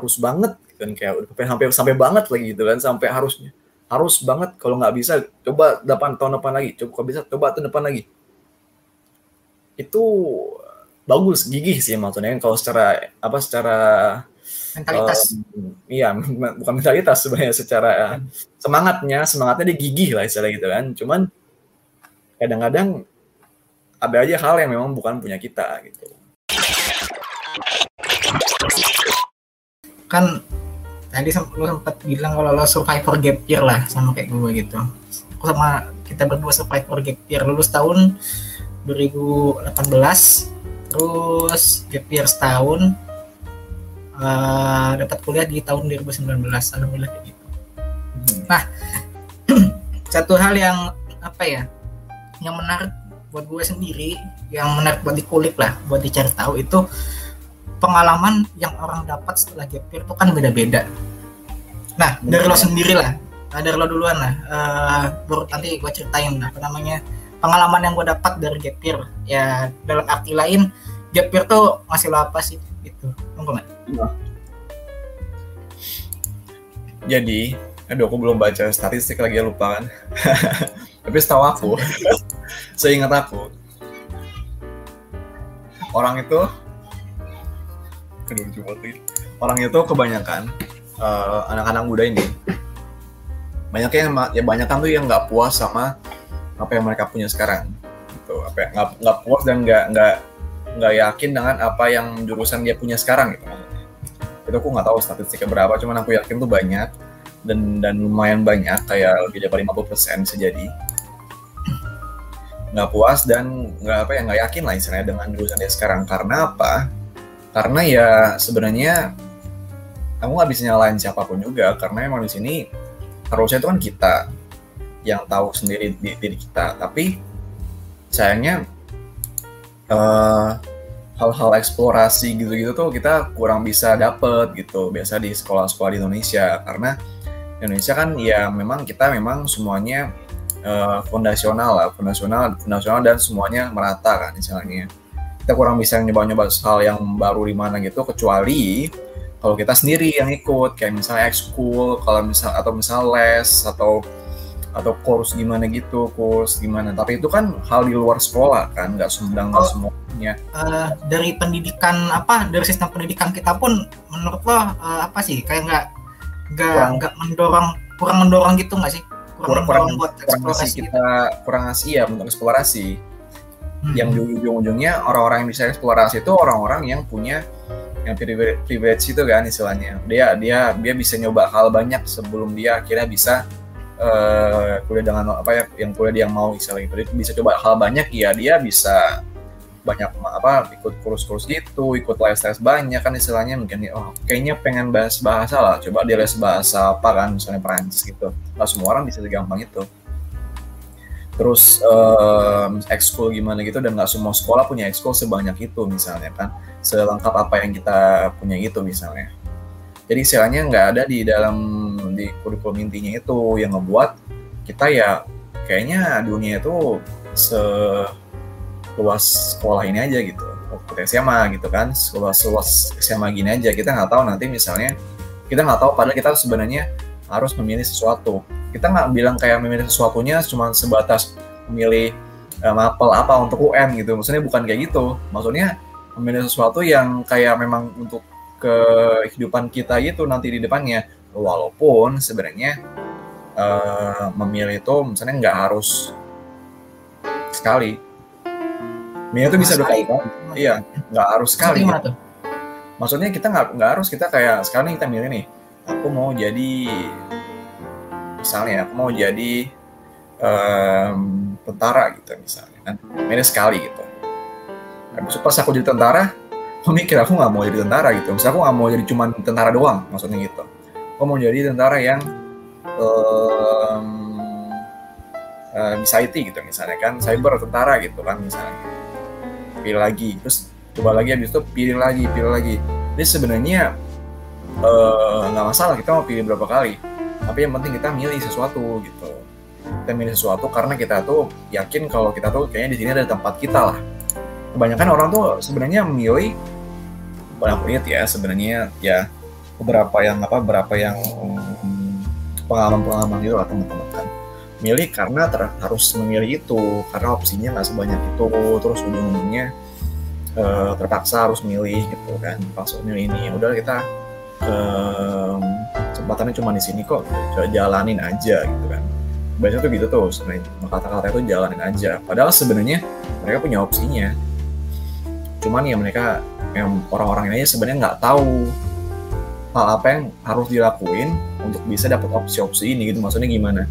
harus banget kan. Kayak udah sampai sampai banget lagi gitu kan sampai harusnya. Harus banget kalau nggak bisa coba depan tahun depan lagi. Coba kalau bisa coba tahun depan lagi. Itu bagus gigih sih maksudnya kalau secara apa secara mentalitas. um, iya bukan mentalitas sebenarnya secara semangatnya semangatnya dia gigih lah istilah gitu kan. Cuman kadang-kadang ada aja hal yang memang bukan punya kita gitu kan tadi lu sempat bilang kalau lo survivor gap year lah sama kayak gue gitu. Aku sama kita berdua survivor gap year lulus tahun 2018 terus gap year setahun uh, dapat kuliah di tahun 2019 alhamdulillah kayak gitu. Nah satu hal yang apa ya yang menarik buat gue sendiri yang menarik buat dikulik lah buat dicari tahu itu pengalaman yang orang dapat setelah gap year itu kan beda-beda. Nah, dari lo sendiri lah, nah, dari lo duluan lah, uh, baru nanti gue ceritain apa namanya pengalaman yang gue dapat dari gap year. Ya dalam arti lain, gap year tuh masih lo apa sih? Gitu, monggo nggak? Iya. Jadi, aduh aku belum baca statistik lagi ya lupa kan. Tapi setahu aku, seingat aku, orang itu aduh lucu banget orang itu kebanyakan uh, anak-anak muda ini. Banyak yang ya banyak kan tuh yang nggak puas sama apa yang mereka punya sekarang gitu. Apa ya, nggak puas dan nggak nggak nggak yakin dengan apa yang jurusan dia punya sekarang gitu itu aku nggak tahu statistiknya berapa cuman aku yakin tuh banyak dan dan lumayan banyak kayak lebih dari 50% bisa jadi nggak puas dan nggak apa ya nggak yakin lah istilahnya dengan jurusan dia sekarang. Karena apa karena ya sebenarnya kamu nggak bisa nyalain siapa pun juga karena emang di sini harusnya itu kan kita yang tahu sendiri di diri kita. Tapi sayangnya eh, hal-hal eksplorasi gitu-gitu tuh kita kurang bisa dapet gitu. Biasa di sekolah-sekolah di Indonesia. Karena Indonesia kan ya memang kita memang semuanya uh, fondasional lah. Fondasional fondasional dan semuanya merata kan misalnya kita kurang bisa nyoba-nyoba hal yang baru di mana gitu kecuali kalau kita sendiri yang ikut. Kayak misalnya ekskul kalau misal atau misal les atau atau kurs gimana gitu kurs gimana. Tapi itu kan hal di luar sekolah kan nggak sembarang nggak oh, semuanya. Uh, dari pendidikan apa dari sistem pendidikan kita pun menurut lo uh, apa sih? Kayak nggak nggak nggak mendorong kurang mendorong gitu nggak sih? Kurang kurang, kurang buat kurang ngasih kita kurang ngasih ya untuk eksplorasi yang ujung-ujungnya orang-orang yang bisa eksplorasi itu orang-orang yang punya yang privilege, itu kan istilahnya. Dia dia dia bisa nyoba hal banyak sebelum dia akhirnya bisa uh, kuliah dengan apa ya yang kuliah dia mau istilahnya. Itu bisa coba hal banyak ya dia bisa banyak apa ikut kursus-kursus gitu ikut les tes banyak kan istilahnya. Mungkin oh kayaknya pengen bahas bahasa lah. Coba dia les bahasa apa kan misalnya Perancis gitu. Nggak semua orang bisa segampang itu terus um, ekskul gimana gitu dan nggak semua sekolah punya ekskul sebanyak itu misalnya kan? Selengkap apa yang kita punya itu misalnya. Jadi istilahnya nggak ada di dalam di kurikulum intinya itu yang ngebuat kita ya kayaknya dunia itu seluas sekolah ini aja gitu. Waktu SMA gitu kan seluas seluas SMA gini aja. Kita nggak tahu nanti misalnya kita nggak tahu padahal kita sebenarnya harus memilih sesuatu. Kita nggak bilang kayak memilih sesuatunya cuma sebatas memilih uh, mapel apa untuk UN gitu. Maksudnya bukan kayak gitu. Maksudnya memilih sesuatu yang kayak memang untuk kehidupan kita itu nanti di depannya. Walaupun sebenarnya uh, memilih itu misalnya nggak harus sekali. Mia itu bisa dua kali iya nggak harus sekali. gitu. maksudnya kita nggak nggak harus. Kita kayak sekarang kita milih nih aku mau jadi misalnya aku mau jadi um, tentara gitu misalnya. Kan ini sekali gitu. Habis pas aku jadi tentara aku mikir aku nggak mau jadi tentara gitu. Misalnya aku nggak mau jadi cuma tentara doang maksudnya gitu. Aku mau jadi tentara yang um, uh, bisa IT gitu misalnya kan. Cyber tentara gitu kan misalnya. Pilih lagi terus coba lagi habis itu pilih lagi pilih lagi. Ini sebenarnya nggak uh, masalah kita mau pilih berapa kali. Tapi yang penting kita milih sesuatu gitu. Kita milih sesuatu karena kita tuh yakin kalau kita tuh kayaknya di sini ada tempat kita lah. Kebanyakan orang tuh sebenarnya memilih banyak lihat ya sebenarnya ya beberapa yang apa beberapa yang pengalaman-pengalaman gitu lah teman-teman kan. Milih karena ter harus memilih itu karena opsinya nggak sebanyak itu. Terus ujung-ujungnya uh, terpaksa harus milih gitu kan. Terpaksa milih ini udah kita ke kesempatannya cuma di sini kok coba jalanin aja gitu kan. Biasanya tuh gitu tuh sebenarnya kata-kata itu jalanin aja. Padahal sebenarnya mereka punya opsinya. Cuman ya mereka yang orang-orang ini sebenarnya nggak tahu hal apa yang harus dilakuin untuk bisa dapat opsi-opsi ini gitu. Maksudnya gimana?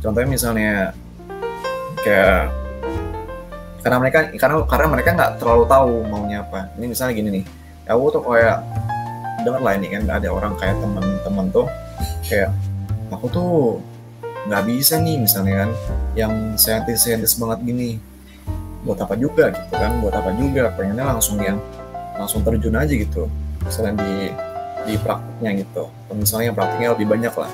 Contohnya misalnya kayak karena mereka karena karena mereka nggak terlalu tahu maunya apa. Ini misalnya gini nih ya aku tuh kayak dengar lah ini kan ada orang kayak teman-teman tuh kayak aku tuh nggak bisa nih misalnya kan yang saintis-saintis banget gini. Buat apa juga gitu kan buat apa juga pengennya langsung yang langsung terjun aja gitu misalnya di di praktiknya gitu. Atau misalnya yang praktiknya lebih banyak lah.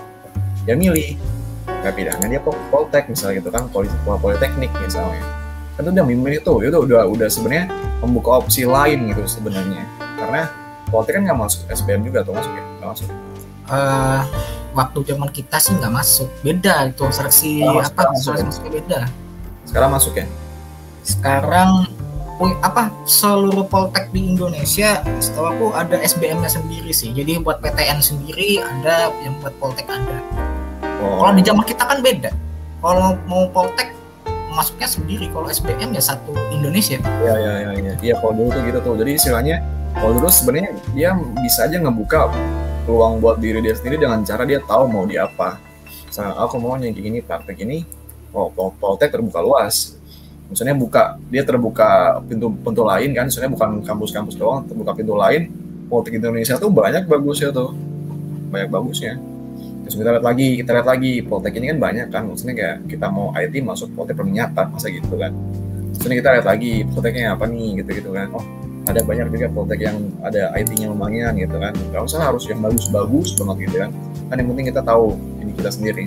Ya milih nggak pidana dia poltek misalnya gitu kan politeknik misalnya. Kan udah memilih tuh itu udah udah sebenarnya membuka opsi lain gitu sebenarnya. Karena politik kan nggak masuk SBM juga tuh masuk ya? Nggak masuk. Uh, waktu zaman kita sih nggak masuk. Beda itu seleksi apa? masuk, seleksi masuknya beda. Sekarang masuk ya? Sekarang apa? Seluruh poltek di Indonesia setahu aku ada SBM-nya sendiri sih. Jadi buat PTN sendiri ada yang buat poltek ada. Oh. kalau di zaman kita kan beda. Kalau mau poltek masuknya sendiri. Kalau SBM ya satu Indonesia. Iya iya iya iya. Ya, kalau dulu tuh gitu tuh. Jadi istilahnya kalau dulu sebenarnya dia bisa aja ngebuka peluang buat diri dia sendiri dengan cara dia tahu mau di apa. Misalnya aku mau yang gini praktek ini oh poltek terbuka luas. Misalnya buka dia terbuka pintu pintu lain kan. Misalnya bukan kampus-kampus doang terbuka pintu lain. Politik Indonesia tuh banyak bagusnya tuh. Banyak bagusnya terus kita lihat lagi kita lihat lagi. Politik ini kan banyak kan maksudnya kayak kita mau IT masuk politik perminyakan masa gitu kan. Maksudnya kita lihat lagi politeknya apa nih gitu gitu kan. Oh ada banyak juga politik yang ada IT-nya lumayan gitu kan. Gak usah harus yang bagus-bagus banget gitu kan. Kan yang penting kita tahu ini kita sendiri.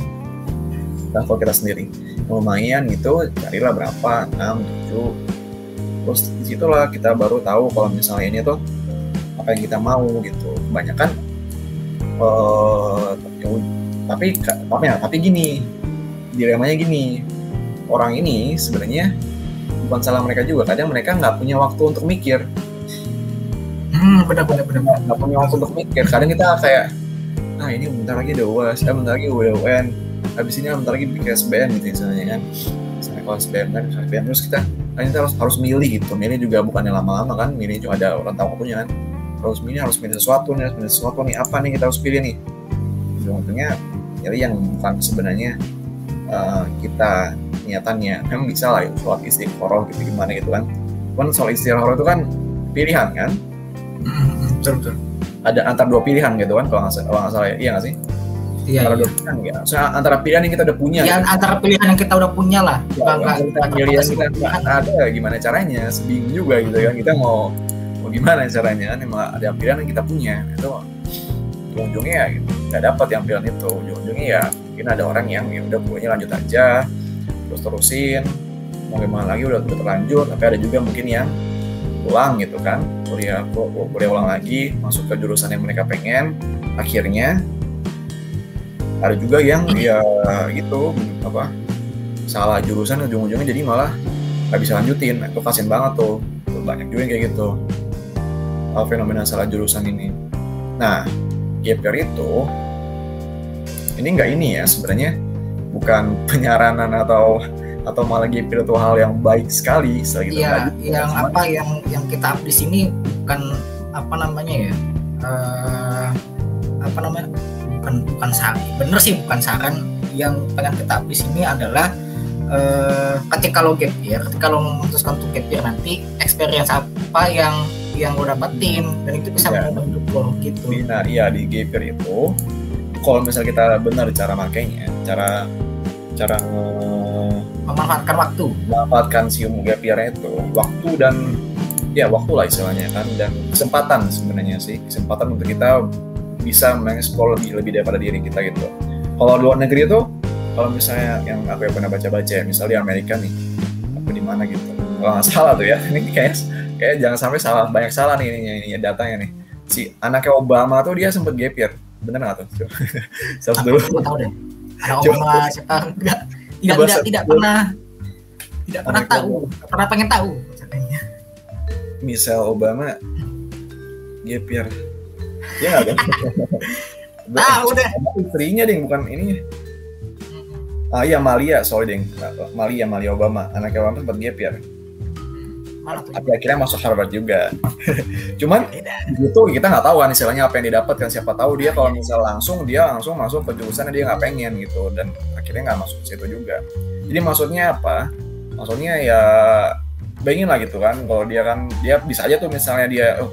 Dan kalau kita sendiri lumayan gitu carilah berapa 6 7 terus di situlah kita baru tahu kalau misalnya ini tuh apa yang kita mau gitu. Kebanyakan uh, tapi tapi ya tapi gini dilemanya gini. Orang ini sebenarnya bukan salah mereka juga. Kadang mereka nggak punya waktu untuk mikir. Hmm benar benar benar. Nggak punya waktu untuk mikir. Kadang kita kayak ah ini bentar lagi udah uas eh, bentar lagi udah UN habis ini bentar lagi bikin SBM gitu misalnya kan. Misalnya kalau SBM kan SBM terus kita kan kita harus harus milih gitu. Milih juga bukan yang lama-lama kan. Milih cuma ada orang tahu waktunya kan. Harus milih harus milih sesuatu nih harus milih sesuatu nih. Apa nih kita harus pilih nih ujung-ujungnya jadi yang bukan sebenarnya uh, kita niatannya memang bisa lah ya, sholat istiqoroh gitu gimana gitu kan cuman soal istiqoroh itu kan pilihan kan betul betul ada antar dua pilihan gitu kan kalau nggak salah ya iya nggak sih Iya, antara iya. dua pilihan ya. Soalnya antara pilihan yang kita udah punya. Ya, gitu. antara pilihan yang kita udah punya lah. Ya, Bukan kita pilih yang kita nggak ada gimana caranya, sebingung juga gitu kan. Kita mau mau gimana caranya kan emang ada pilihan yang kita punya. Itu ujung-ujungnya ya gitu. nggak dapat yang pilihan itu. Ujung-ujungnya ya mungkin ada orang yang ya udah punya lanjut aja, terus terusin. Mau gimana lagi udah, udah terlanjur, tapi ada juga mungkin yang ulang gitu kan kuliah kuliah ulang lagi masuk ke jurusan yang mereka pengen akhirnya ada juga yang ya gitu apa salah jurusan ujung-ujungnya jadi malah nggak bisa lanjutin itu kasian banget tuh banyak juga yang kayak gitu fenomena salah jurusan ini nah year itu ini nggak ini ya sebenarnya bukan penyaranan atau atau malah year itu hal yang baik sekali Iya, yang apa yang yang kita up di sini bukan apa namanya ya uh, apa namanya bukan bukan saran bener sih bukan saran yang pengen kita habis ini adalah uh, ketika lo gap year ketika lo memutuskan untuk gap year nanti experience apa yang yang lo dapetin dan itu bisa ya. mengubah lo gitu nah iya di gap year itu kalau misal kita benar cara makainya cara cara memanfaatkan waktu memanfaatkan si gap itu waktu dan ya waktu lah istilahnya kan dan kesempatan sebenarnya sih kesempatan untuk kita bisa mengeksplor lebih lebih daripada diri kita gitu. Kalau luar negeri itu kalau misalnya yang aku yang pernah baca-baca ya, misalnya di Amerika nih, apa di mana gitu. Kalau nggak salah tuh ya, ini kayak kayak jangan sampai salah banyak salah nih ini, ini datanya nih. Si anaknya Obama tuh dia sempet gap year. Bener nggak tuh? Search dulu. Tahu deh. Ada Obama siapa? Enggak tidak tidak tidak pernah. Tidak pernah tahu. Pernah pengen tahu katanya. Michelle Obama gap year. Ya nggak tahu deh istrinya deh bukan ini. Ah iya Malia. Sorry deh Malia Malia Obama. Anaknya Obama sempat gap year tapi akhirnya masuk Harvard juga. Cuman itu kita nggak tahu kan istilahnya apa yang didapat kan. Siapa tahu dia kalau misal langsung dia langsung masuk ke jurusan dia nggak pengen gitu. Dan akhirnya nggak masuk situ juga. Jadi maksudnya apa? Maksudnya ya bayangin lah gitu kan. Kalau dia kan dia bisa aja tuh misalnya dia oh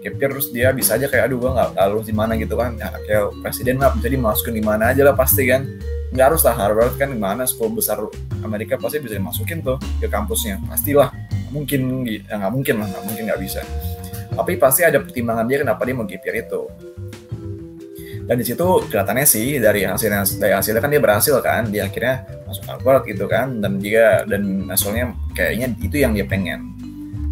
kepir terus dia bisa aja kayak aduh gua nggak tahu di mana gitu kan. Ya, kayak presiden lah jadi masukin di mana aja lah pasti kan. Nggak harus lah Harvard kan di mana sekolah besar Amerika pasti bisa dimasukin tuh ke kampusnya. Pastilah mungkin ya nggak mungkin lah nggak mungkin nggak bisa. Tapi pasti ada pertimbangan dia kenapa dia mau gipir itu. Dan di situ kelihatannya sih dari hasilnya dari hasilnya kan dia berhasil kan dia akhirnya masuk Harvard gitu kan dan dia dan hasilnya kayaknya itu yang dia pengen.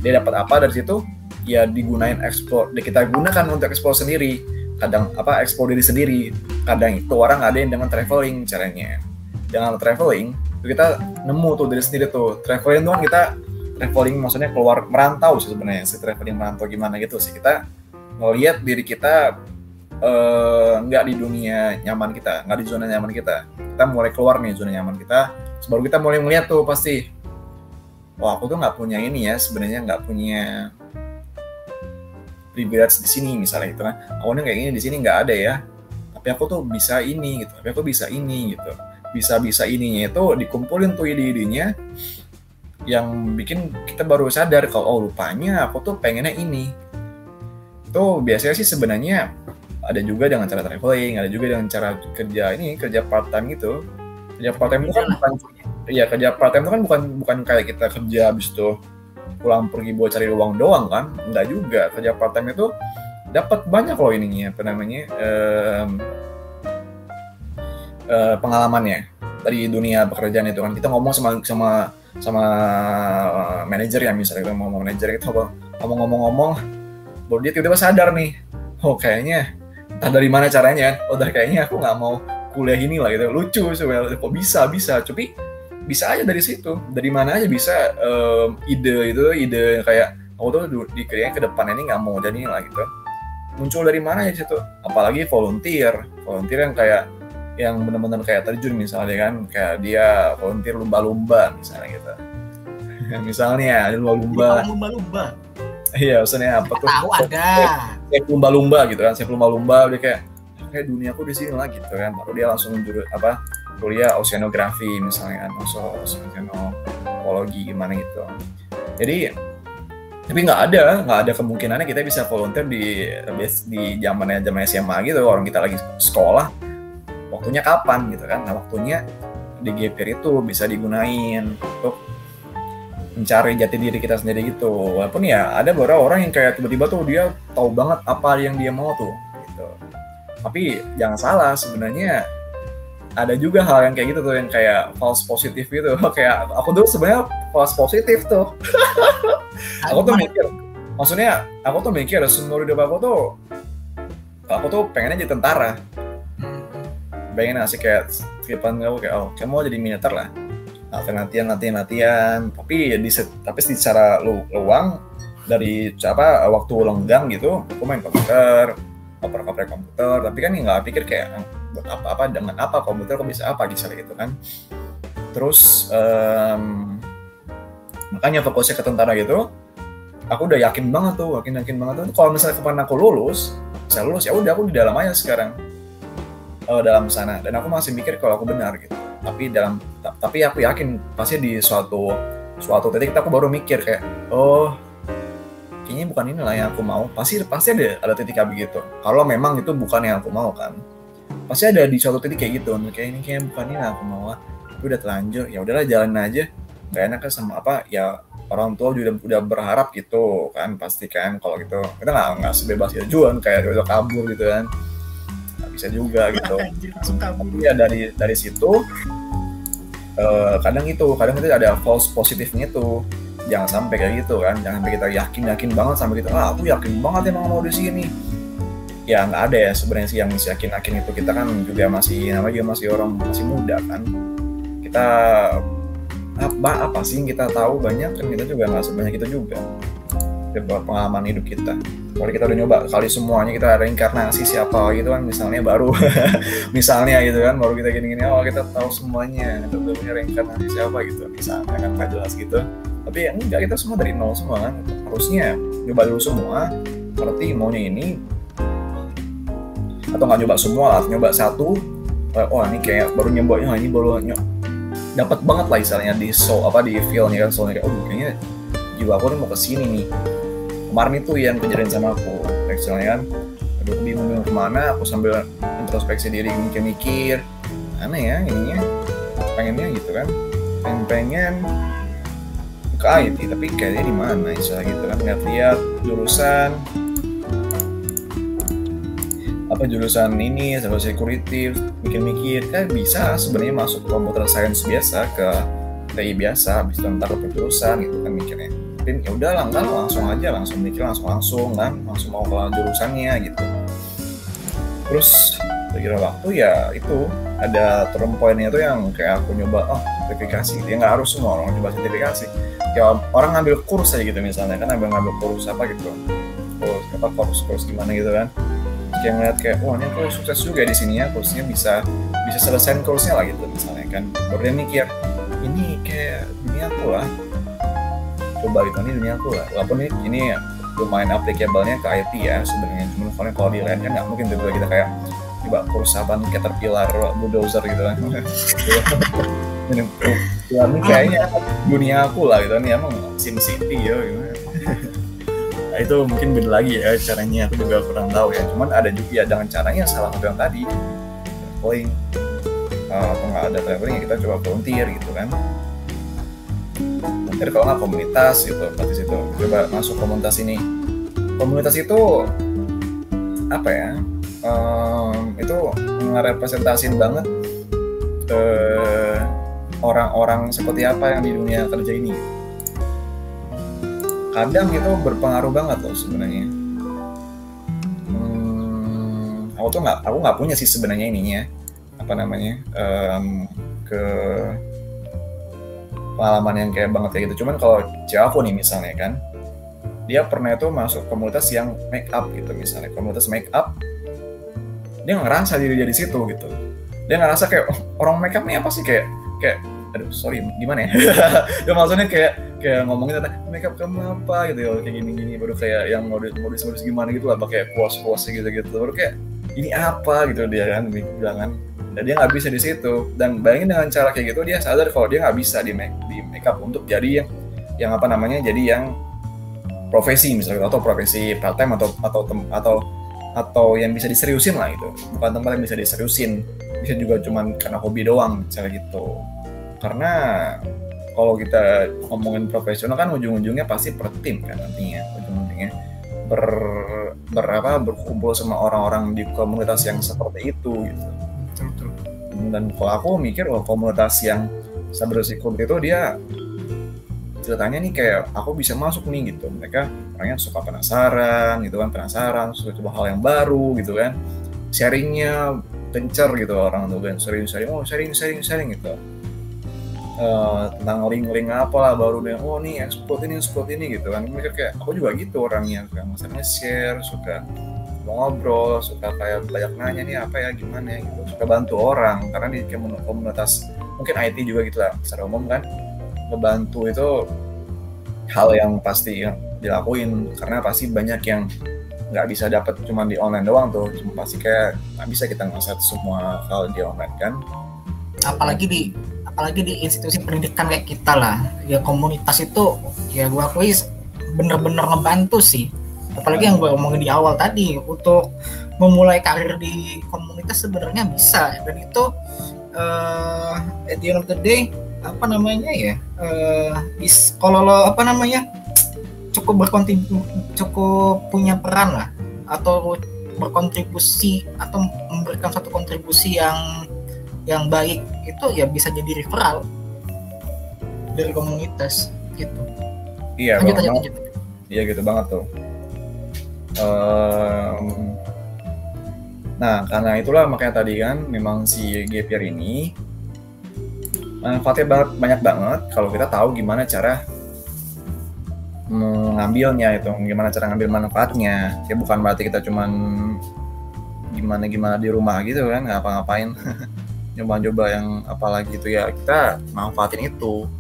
Dia dapat apa dari situ? Ya digunain ekspor kita gunakan untuk ekspor sendiri. Kadang apa ekspor diri sendiri. Kadang itu orang ada yang dengan traveling caranya. Dengan traveling kita nemu tuh dari sendiri tuh. Traveling tuh kan kita traveling maksudnya keluar merantau sih sebenarnya si traveling merantau gimana gitu sih. Kita ngelihat diri kita eh, nggak uh, di dunia nyaman kita nggak di zona nyaman kita. Kita mulai keluar nih zona nyaman kita baru kita mulai melihat tuh pasti wah aku tuh nggak punya ini ya sebenarnya nggak punya privilege di sini misalnya itu kan. Awalnya kayak gini di sini nggak ada ya tapi aku tuh bisa ini gitu tapi aku bisa ini gitu. Bisa bisa ininya itu dikumpulin tuh ide-idenya yang bikin kita baru sadar kalau oh rupanya aku tuh pengennya ini. Itu biasanya sih sebenarnya ada juga dengan cara traveling ada juga dengan cara kerja ini kerja part time gitu. Kerja part time itu kan bukan ya kerja part time itu kan bukan bukan kayak kita kerja habis itu pulang pergi buat cari uang doang kan? Enggak juga. Kerja part time itu dapat banyak loh ininya apa namanya um, uh, pengalamannya dari dunia pekerjaan itu kan. Kita ngomong sama sama sama uh, manajer ya misalnya kita ngomong manajer itu ngomong-ngomong-ngomong baru dia tiba-tiba sadar nih oh kayaknya entah dari mana caranya oh dari kayaknya aku nggak mau kuliah ini lah gitu lucu sebenarnya kok bisa bisa tapi bisa aja dari situ dari mana aja bisa um, ide itu ide kayak aku tuh di kayaknya ke depan ini nggak mau jadi lah gitu muncul dari mana ya situ apalagi volunteer volunteer yang kayak yang benar-benar kayak terjun misalnya kan kayak dia volunteer lumba-lumba misalnya gitu. Misalnya ada lumba-lumba. Lumba-lumba. Iya maksudnya apa tuh? Tahu ada. kayak lumba-lumba gitu kan saya lumba-lumba dia kayak kayak dunia aku di sini lah gitu kan. Baru dia langsung juru apa kuliah oceanografi misalnya kan oceanologi gimana gitu. Jadi tapi nggak ada nggak ada kemungkinannya kita bisa volunteer di di zamannya zaman SMA gitu orang kita lagi sekolah waktunya kapan gitu kan. Nah waktunya di GPR itu bisa digunain untuk mencari jati diri kita sendiri gitu. Walaupun ya ada beberapa orang yang kayak tiba-tiba tuh dia tahu banget apa yang dia mau tuh gitu. Tapi jangan salah sebenarnya ada juga hal yang kayak gitu tuh yang kayak false positif gitu. Kayak aku dulu sebenarnya false positif tuh. Aku tuh mikir maksudnya aku tuh mikir seumur hidup aku tuh aku tuh pengennya jadi tentara pengen ngasih kayak skripan kamu kayak oh kamu mau jadi militer lah. Latihan latihan latihan latihan tapi ya di tapi secara lu, luang dari apa waktu lenggang gitu aku main komputer oper oper komputer. Tapi kan nggak pikir kayak buat apa apa dengan apa komputer kok bisa apa gitu gitu kan. Terus um, makanya fokusnya ke tentara gitu aku udah yakin banget tuh yakin yakin banget tuh. Kalau misalnya kemarin aku lulus saya lulus ya udah aku di dalam aja sekarang uh, dalam sana. Dan aku masih mikir kalau aku benar gitu. Tapi dalam tapi aku yakin pasti di suatu suatu titik aku baru mikir kayak oh kayaknya bukan inilah yang aku mau. Pasti pasti ada ada titik kayak begitu. Kalau memang itu bukan yang aku mau kan pasti ada di suatu titik kayak gitu. Kayak ini kayaknya bukan ini yang aku mau tapi udah terlanjur ya udahlah jalan aja. Gak enak kan sama apa ya orang tua juga udah berharap gitu kan pasti kan kalau gitu. Kita nggak nggak sebebas ya juan kayak udah kabur gitu kan bisa juga gitu. Ya dari dari situ uh, kadang itu kadang itu ada false positifnya tuh jangan sampai kayak gitu kan jangan sampai kita yakin yakin banget sampai kita. Ah aku yakin banget emang mau di sini ya nggak ada ya sebenarnya sih yang yakin yakin itu. Kita kan juga masih namanya juga masih orang masih muda kan. Kita apa apa sih yang kita tahu banyak kan kita juga nggak sebanyak itu juga pengalaman hidup kita. Kalau kita udah nyoba kali semuanya kita reinkarnasi siapa gitu kan misalnya baru. Misalnya gitu kan baru kita gini-gini oh kita tahu semuanya kita udah punya reinkarnasi siapa gitu. Misalnya kan nggak jelas gitu. Tapi ya enggak kita semua dari nol semua kan. Harusnya nyoba dulu semua berarti maunya ini. Atau nggak nyoba semua atau nyoba satu. Oh ini kayak baru nyobanya ini baru nyoba dapat banget lah istilahnya di soul apa di feelnya kan soalnya kayak oh kayaknya jiwa aku nih mau ke sini nih kemarin itu yang kejadian sama aku. Misalnya kan aduh aku bingung bingung ke mana aku sambil introspeksi diri mikir-mikir. Aneh ya ininya pengennya gitu kan. Pengen pengen ke IT tapi kayaknya di mana istilah gitu kan. Lihat-lihat jurusan. Apa jurusan ini cyber security mikir-mikir. Kan bisa sebenarnya masuk komputer science biasa ke TI biasa bisa ntar ke jurusan gitu kan mikirnya tapi ya udah lah langsung aja langsung mikir langsung langsung kan? Langsung mau ke jurusannya gitu. Terus kira waktu ya itu ada turn pointnya tuh yang kayak aku nyoba oh sertifikasi. Dia nggak harus semua orang coba sertifikasi. Kayak orang ngambil kurs aja gitu misalnya kan? Ngambil ngambil kurs apa gitu? Kurs apa kurs kurs gimana gitu kan? Kayak ngeliat kayak wah ini aku sukses juga di sini ya kursnya bisa bisa selesai kursnya lah gitu misalnya kan? Baru mikir ini kayak dunia aku lah coba gitu ini dunia aku lah. Walaupun ini, ini lumayan applicable-nya ke IT ya sebenarnya. Cuma soalnya kalau di lain kan nggak mungkin tiba kita kayak coba apa caterpillar bulldozer gitu kan. Ini, ini kayaknya dunia aku lah gitu nih emang sim city ya gimana nah, itu mungkin beda lagi ya caranya. Aku juga kurang tahu ya. Cuman ada juga ya dengan caranya salah satu yang tadi. Traveling. Uh, atau nggak ada traveling ya kita coba volunteer gitu kan volunteer kalau nggak komunitas gitu berarti situ. Coba masuk komunitas ini. Komunitas itu apa ya um, itu ngerepresentasin banget orang-orang seperti apa yang di dunia kerja ini. Kadang itu berpengaruh banget loh sebenarnya. Hmm, aku tuh nggak aku nggak punya sih sebenarnya ininya. Apa namanya um, ke pengalaman yang kayak banget kayak gitu. Cuman kalau cewek aku nih misalnya kan dia pernah itu masuk komunitas yang make up gitu misalnya. Komunitas make up dia ngerasa diri dari situ gitu. Dia ngerasa kayak oh, orang make up nih apa sih? Kayak kayak aduh sorry gimana ya? Ya maksudnya kayak kayak ngomongin tentang makeup kamu apa? gitu ya kayak gini gini baru kayak yang modus modus modus gimana gitu lah pakai puas puas gitu gitu baru kayak ini apa? gitu dia kan bilang kan dan dia nggak bisa di situ. Dan bayangin dengan cara kayak gitu dia sadar kalau dia nggak bisa di make di makeup untuk jadi yang yang apa namanya jadi yang profesi misalnya atau profesi part time atau atau atau atau yang bisa diseriusin lah itu bukan tempat yang bisa diseriusin. Bisa juga cuman karena hobi doang misalnya gitu. Karena kalau kita ngomongin profesional kan ujung-ujungnya pasti per tim kan nantinya ujung-ujungnya. Ber, ber apa berkumpul sama orang-orang di komunitas yang seperti itu gitu dan kalau aku mikir oh komunitas yang cyber security itu dia ceritanya nih kayak aku bisa masuk nih gitu. Mereka orangnya suka penasaran gitu kan penasaran suka coba hal yang baru gitu kan. Sharingnya kencer gitu orang tuh kan sering sharing oh sharing sharing sharing gitu. Uh, tentang link-link apa lah baru deh oh nih export ini export ini gitu kan. Mereka kayak aku juga gitu orangnya kayak misalnya share suka ngobrol suka kayak banyak nanya nih apa ya gimana ya? gitu. Suka bantu orang karena di komunitas mungkin IT juga gitu lah secara umum kan ngebantu itu hal yang pasti dilakuin. Karena pasti banyak yang nggak bisa dapat cuma di online doang tuh. Cuma pasti kayak nggak bisa kita ngeset semua hal di online kan. Apalagi di apalagi di institusi pendidikan kayak kita lah. Ya komunitas itu ya gue akui bener-bener ngebantu sih apalagi yang gue omongin di awal tadi untuk memulai karir di komunitas sebenarnya bisa dan itu uh, at the end of the day apa namanya ya uh, is, kalau lo apa namanya cukup berkontribusi cukup punya peran lah atau berkontribusi atau memberikan satu kontribusi yang yang baik itu ya bisa jadi referral dari komunitas gitu. Iya lanjut, lanjut, lanjut. iya gitu banget tuh um, Nah, karena itulah makanya tadi kan memang si gap year ini manfaatnya banyak banget kalau kita tahu gimana cara mengambilnya itu, gimana cara ngambil manfaatnya. Ya bukan berarti kita cuman gimana gimana di rumah gitu kan, ngapa-ngapain. Coba-coba yang apalagi itu ya kita manfaatin itu.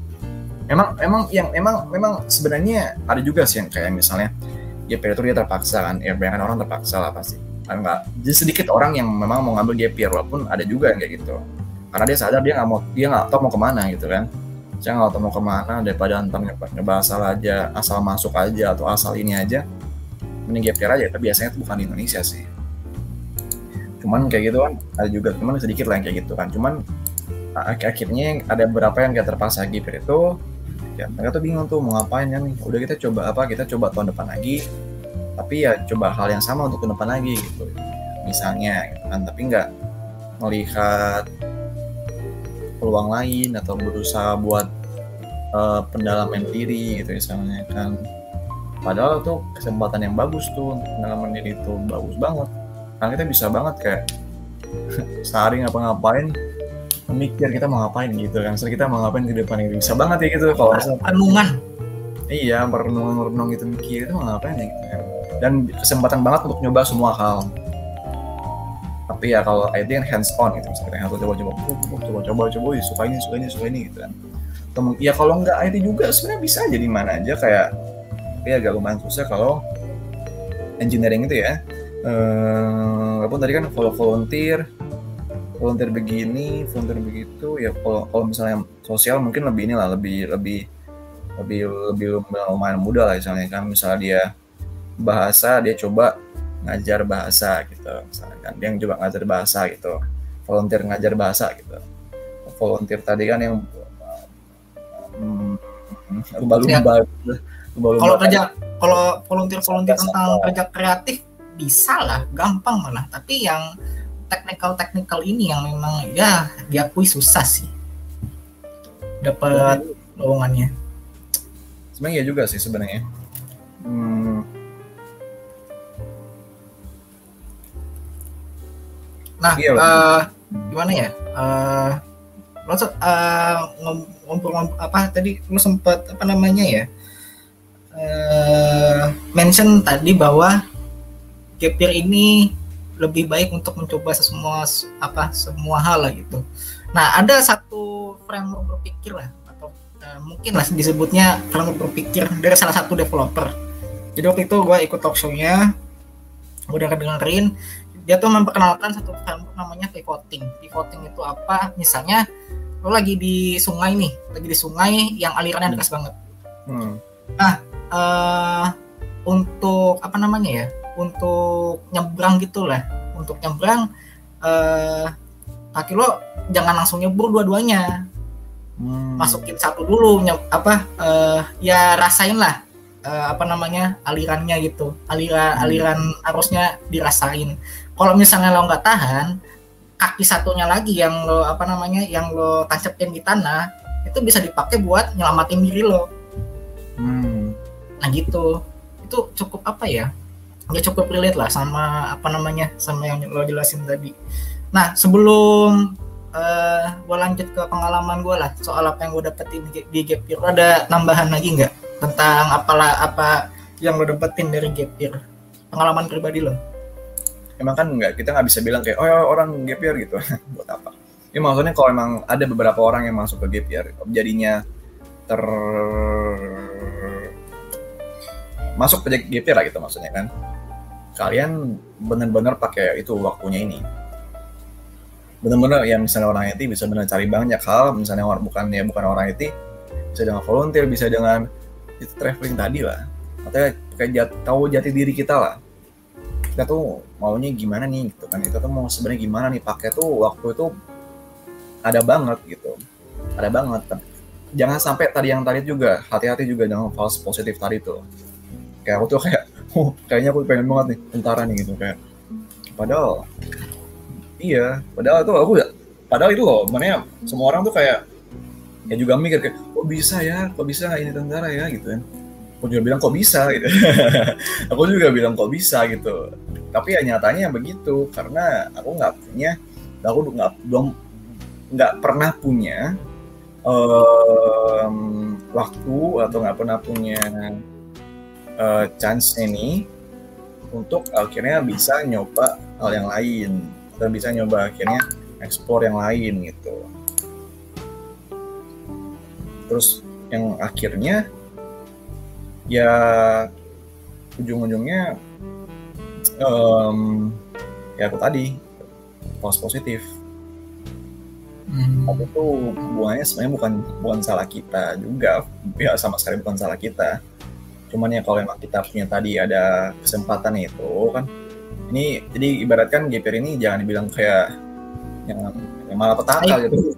Memang memang yang memang memang sebenarnya ada juga sih yang kayak misalnya ya itu dia terpaksa kan, ya banyak orang terpaksa lah pasti. Enggak jadi sedikit orang yang memang mau ngambil gap year walaupun ada juga yang kayak gitu. Karena dia sadar dia nggak mau dia nggak tahu mau ke mana gitu kan. Saya nggak tahu mau ke mana daripada antar nyoba, asal aja asal masuk aja atau asal ini aja mending year aja. Tapi biasanya itu bukan di Indonesia sih. Cuman kayak gitu kan ada juga cuman sedikit lah yang kayak gitu kan. Cuman akhirnya ada beberapa yang kayak terpaksa year itu ya. Mereka tuh bingung tuh mau ngapain kan udah kita coba apa kita coba tahun depan lagi. Tapi ya coba hal yang sama untuk ke depan lagi gitu. Misalnya gitu kan tapi nggak melihat peluang lain atau berusaha buat uh, pendalaman diri gitu misalnya kan. Padahal tuh kesempatan yang bagus tuh untuk pendalaman diri itu bagus banget. Karena kita bisa banget kayak sehari ngapa-ngapain memikir kita mau ngapain gitu kan. So kita mau ngapain di depan ini bisa banget ya gitu. Kalau renungan iya merenung merenung gitu mikir itu mau ngapain ya gitu kan. Dan kesempatan banget untuk nyoba semua hal. Tapi ya kalau IT kan hands on gitu misalnya harus coba coba coba suka ini suka ini suka ini gitu kan. Ya kalau nggak IT juga sebenarnya bisa jadi mana aja kayak ya agak lumayan susah kalau engineering itu ya. Eh, walaupun tadi kan volunteer volunteer begini volunteer begitu ya kalau, kalau misalnya sosial mungkin lebih inilah lebih lebih lebih lebih lumayan mudah lah misalnya kan misalnya dia bahasa dia coba ngajar bahasa gitu misalkan dia yang coba ngajar bahasa gitu volunteer ngajar bahasa gitu. Volunteer tadi kan yang hmm, lumba-lumba ya. kalau kerja kalau volunteer volunteer tentang kerja kreatif bisa lah gampang malah. Tapi yang teknikal teknikal ini yang memang ya diakui susah sih. Dapat lowongannya. Sebenarnya juga sih sebenarnya. Hmm, Nah, iya, uh, gimana ya? Uh, lo uh, ngobrol apa tadi lo sempat apa namanya ya? Uh, mention tadi bahwa gap year ini lebih baik untuk mencoba semua apa semua hal lah gitu. Nah, ada satu framework berpikir lah atau uh, mungkin lah disebutnya framework berpikir dari salah satu developer. Jadi waktu itu gue ikut talk show-nya, gue udah kedengerin dia tuh memperkenalkan satu framework namanya pivoting. Pivoting itu apa? Misalnya lo lagi di sungai nih, lagi di sungai yang alirannya deras banget. Hmm. Nah, uh, untuk apa namanya ya? Untuk nyebrang gitulah. Untuk nyebrang uh, kaki lo jangan langsung nyebur dua-duanya. Hmm. Masukin satu dulu, apa? Uh, ya rasain lah uh, apa namanya alirannya gitu aliran hmm. aliran arusnya dirasain kalau misalnya lo nggak tahan kaki satunya lagi yang lo apa namanya yang lo tancapin di tanah itu bisa dipakai buat nyelamatin diri lo hmm. nah gitu itu cukup apa ya ya cukup relate lah sama apa namanya sama yang lo jelasin tadi. Nah sebelum uh, eh, gue lanjut ke pengalaman gue lah soal apa yang gue dapetin di, di gap year. Ada tambahan lagi nggak tentang apalah apa yang lo dapetin dari gap year? Pengalaman pribadi lo. Emang kan nggak kita nggak bisa bilang kayak oh ya, orang gap year gitu. Buat apa? Ya maksudnya kalau emang ada beberapa orang yang masuk ke gap year jadinya ter masuk ke year lah gitu maksudnya kan kalian benar-benar pakai itu waktunya ini. Benar-benar ya misalnya orang IT bisa benar cari banyak hal misalnya orang bukan ya bukan orang IT bisa dengan volunteer bisa dengan itu traveling tadi lah. Atau kayak jat, tahu jati diri kita lah. Kita tuh maunya gimana nih gitu kan. Kita tuh mau sebenarnya gimana nih pakai tuh waktu itu ada banget gitu. Ada banget jangan sampai tadi yang tadi juga hati-hati juga dengan false positif tadi tuh. Kayak aku tuh kayak oh, kayaknya aku pengen banget nih tentara nih gitu kayak. Padahal iya padahal tuh aku padahal itu loh mana semua orang tuh kayak ya juga mikir kayak kok bisa ya? Kok bisa ini tentara ya? Gitu kan. Aku juga bilang kok bisa? Gitu. Aku juga bilang kok bisa? Gitu. Tapi ya nyatanya begitu karena aku nggak punya aku nggak belum nggak pernah punya um, waktu atau nggak pernah punya uh, chance ini untuk akhirnya bisa nyoba hal yang lain. Dan bisa nyoba akhirnya ekspor yang lain gitu. Terus yang akhirnya ya ujung-ujungnya um, ya aku tadi pos positif. Hmm. itu hubungannya sebenarnya bukan bukan salah kita juga. Ya sama sekali bukan salah kita cuman ya kalau emang kita punya tadi ada kesempatan itu kan ini jadi ibaratkan GPR ini jangan dibilang kayak yang, yang malah petaka gitu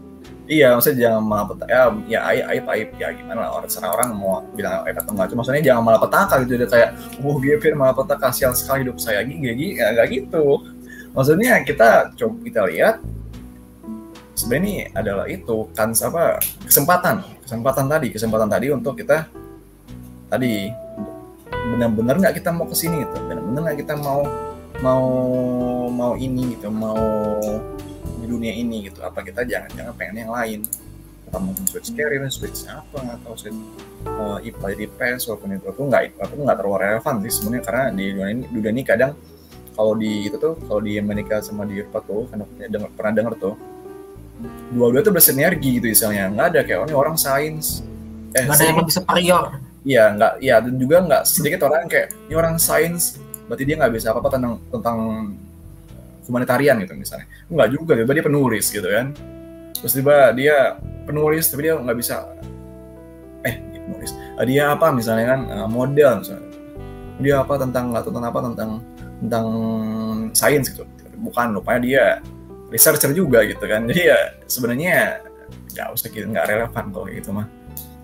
Iya, maksudnya jangan malah petaka. Ya, ya aib, aib, aib. Ya gimana lah, orang, orang mau bilang aib atau enggak. Cuma maksudnya jangan malah petaka gitu. Dia kayak, oh Gavin malah petaka, sial sekali hidup saya. Gini, gini, ya gak gitu. Maksudnya kita coba kita lihat, sebenarnya ini adalah itu, kan apa, kesempatan. Kesempatan tadi, kesempatan tadi untuk kita, tadi, benar-benar nggak kita mau ke sini gitu. Benar-benar nggak kita mau, mau, mau ini gitu, mau dunia ini gitu. Apa kita jangan-jangan pengen yang lain? Apa mungkin switch carrier switch apa atau switch uh, IPA jadi PES walaupun itu tuh nggak itu nggak terlalu relevan sih sebenarnya karena di dunia ini dunia ini kadang kalau di itu tuh kalau di Amerika sama di Eropa tuh kan denger, pernah dengar tuh dua-dua tuh bersinergi gitu misalnya. Nggak ada kayak oh, ini orang sains eh, nggak ada yang lebih superior iya nggak iya dan juga nggak sedikit orang kayak ini orang sains berarti dia nggak bisa apa-apa tentang tentang humanitarian gitu misalnya. Enggak juga tiba dia penulis gitu kan. Terus tiba dia penulis tapi dia nggak bisa eh penulis. Ah, dia apa? misalnya kan ah, model misalnya. Dia apa tentang atau tentang apa tentang tentang sains gitu. Bukan lupanya dia researcher juga gitu kan. Jadi ya sebenarnya nggak usah gitu nggak relevan kalau gitu mah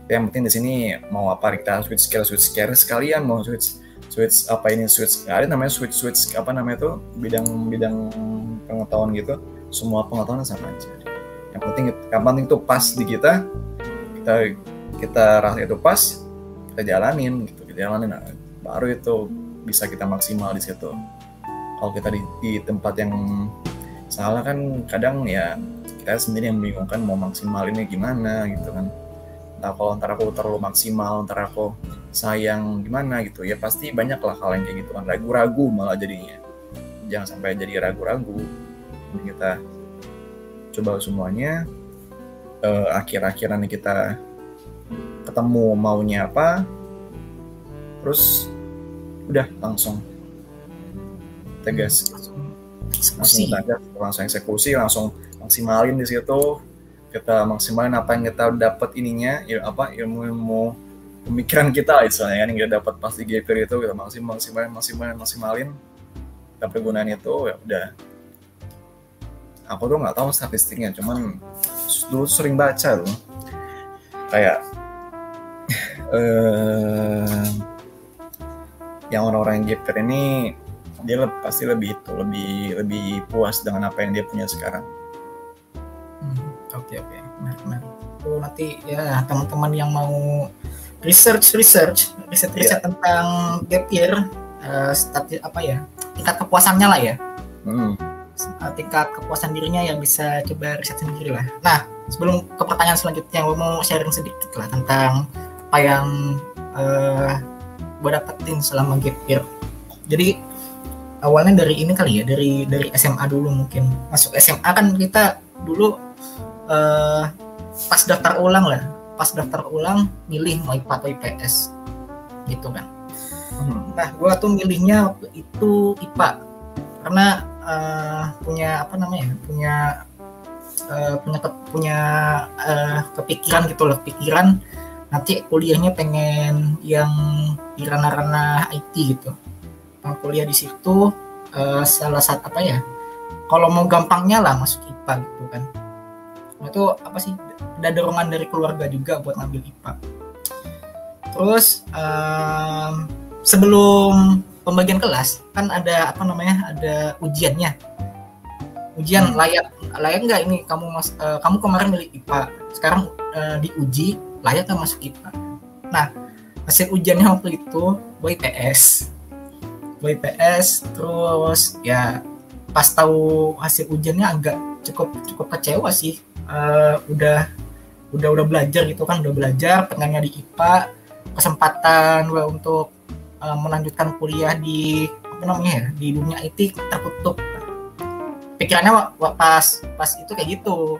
yang penting di sini mau apa kita switch skill switch skill sekalian mau switch switch apa ini switch ada namanya switch switch apa namanya tuh bidang bidang pengetahuan gitu. Semua pengetahuan sama aja. Yang penting yang penting tuh pas di kita kita kita rasa itu pas kita jalanin gitu kita jalanin. Nah, baru itu bisa kita maksimal di situ. Kalau kita di, di tempat yang salah kan kadang ya kita sendiri yang bingung kan mau maksimalinnya gimana gitu kan entah kalau ntar aku terlalu maksimal ntar aku sayang gimana gitu ya pasti banyak lah hal yang kayak gitu kan. Ragu-ragu malah jadinya. Jangan sampai jadi ragu-ragu. Kita coba semuanya uh, akhir-akhiran kita ketemu maunya apa terus udah langsung tegas. Langsung tegas langsung eksekusi langsung maksimalin di situ kita maksimalin apa yang kita dapat ininya ya apa ilmu-ilmu pemikiran kita istilahnya kan yang kita dapat pas di itu kita maksimal maksimalin maksimalin maksimalin. Kita pergunaan itu ya udah. Aku tuh nggak tahu statistiknya cuman dulu sering baca loh kayak eh, yang orang-orang GPR ini dia pasti lebih itu lebih lebih puas dengan apa yang dia punya sekarang oke oke menarik menarik itu nanti ya teman-teman yang mau research research riset riset yeah. tentang gap year uh, start, apa ya tingkat kepuasannya lah ya. Hmm. tingkat kepuasan dirinya yang bisa coba riset sendiri lah. Nah sebelum ke pertanyaan selanjutnya gue mau sharing sedikit lah tentang apa yang uh, eh, gue dapetin selama gap year. Jadi awalnya dari ini kali ya dari dari SMA dulu mungkin. Masuk SMA kan kita dulu uh, pas daftar ulang lah. Pas daftar ulang milih mau IPA atau IPS gitu kan. Hmm. nah gue tuh milihnya waktu itu IPA karena uh, punya apa namanya punya uh, punya ke, punya uh, kepikiran gitu loh pikiran. Nanti kuliahnya pengen yang di ranah-ranah IT gitu. Mau kuliah di situ uh, salah satu apa ya kalau mau gampangnya lah masuk IPA gitu kan nah, itu apa sih? Ada dorongan dari keluarga juga buat ngambil IPA. Terus um, sebelum pembagian kelas kan ada apa namanya ada ujiannya. Ujian hmm. layak layak nggak ini? Kamu mas uh, kamu kemarin milih IPA sekarang uh, diuji layak nggak masuk IPA? Nah hasil ujiannya waktu itu gue IPS gue IPS terus ya pas tahu hasil ujiannya agak cukup cukup kecewa sih uh, udah udah udah belajar gitu kan udah belajar pengennya di IPA kesempatan gue untuk uh, melanjutkan kuliah di apa namanya ya di dunia IT tertutup. Pikirannya pas pas itu kayak gitu.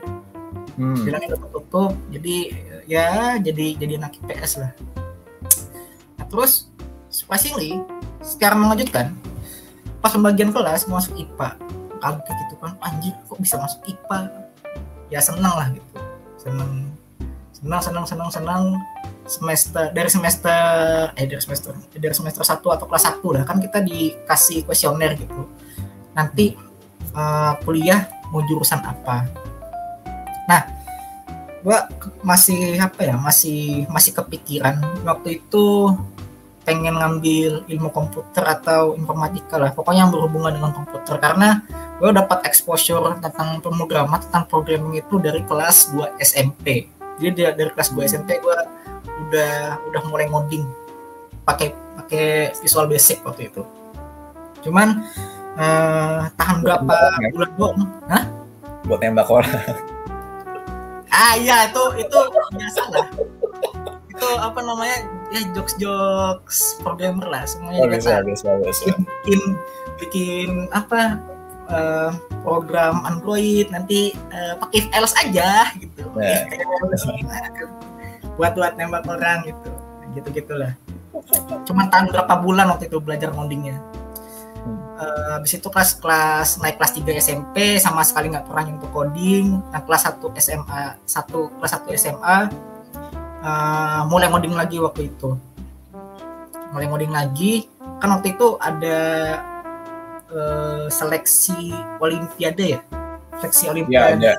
Hmm. bilangnya tertutup jadi ya jadi jadi anak IPS lah. Nah, terus surprisingly sekarang mengejutkan pas pembagian kelas masuk IPA kaget gitu kan anjir kok bisa masuk IPA ya senang lah gitu. Senang senang senang senang senang. Semester dari semester eh dari semester dari semester satu atau kelas satu lah. Kan kita dikasih kuesioner gitu. Nanti uh, kuliah mau jurusan apa? Nah gua masih apa ya masih masih kepikiran. Waktu itu pengen ngambil ilmu komputer atau informatika lah. Pokoknya yang berhubungan dengan komputer. Karena gue dapat exposure tentang pemrograman tentang programming itu dari kelas 2 SMP jadi dari, kelas 2 SMP gue udah udah mulai ngoding. Pakai pakai Visual Basic waktu itu. Cuman uh, tahan berapa ya? bulan doang. Hah? buat tembak orang. Ah iya itu itu biasa lah. Itu apa namanya? Ya jokes jokes programmer lah semuanya oh, bisa, bisa, bisa. bikin bikin apa uh, program Android nanti uh, pakai else aja gitu. Yeah. buat buat nembak orang gitu. Gitu gitulah cuma tahan berapa bulan waktu itu belajar codingnya uh, habis itu kelas kelas naik kelas 3 SMP sama sekali nggak pernah nyentuh coding. Nah kelas 1 SMA satu kelas 1 SMA uh, mulai ngoding lagi waktu itu. Mulai ngoding lagi. Kan waktu itu ada uh, seleksi olimpiade ya? Seleksi olimpiade. ya,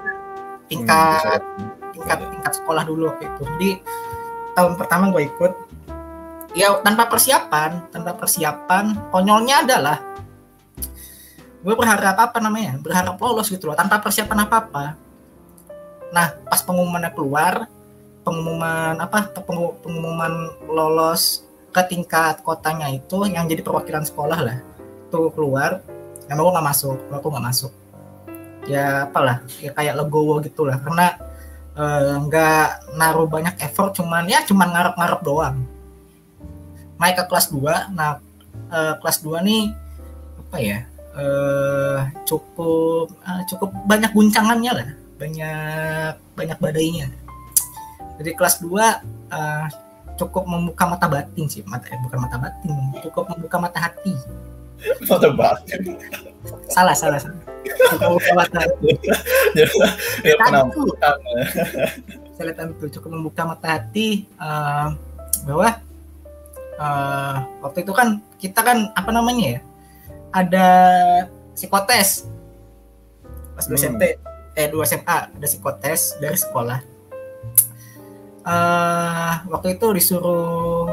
tingkat hmm, tingkat tingkat sekolah dulu waktu itu. Jadi tahun pertama gue ikut ya tanpa persiapan tanpa persiapan konyolnya adalah gue berharap apa namanya berharap lolos gitu loh tanpa persiapan apa apa nah pas pengumumannya keluar pengumuman apa pengumuman lolos ke tingkat kotanya itu yang jadi perwakilan sekolah lah tuh keluar nama gue nggak masuk aku nggak masuk. Ya apalah ya kayak legowo gitulah. Karena eh, nggak uh, naruh banyak effort cuman ya cuman ngarep-ngarep doang. Naik ke kelas 2 nah uh, kelas 2 nih apa ya uh, cukup uh, cukup banyak guncangannya lah. Banyak banyak badainya. Jadi kelas 2 uh, cukup membuka mata batin sih mata eh, bukan mata batin cukup membuka mata hati mata batin salah salah salah. Membuka mata. Saya tentu cukup membuka mata hati uh, bahwa uh, waktu itu kan kita kan apa namanya ya ada psikotes. Pas hmm. SMP eh dua SMA ada psikotes dari sekolah. Uh, waktu itu disuruh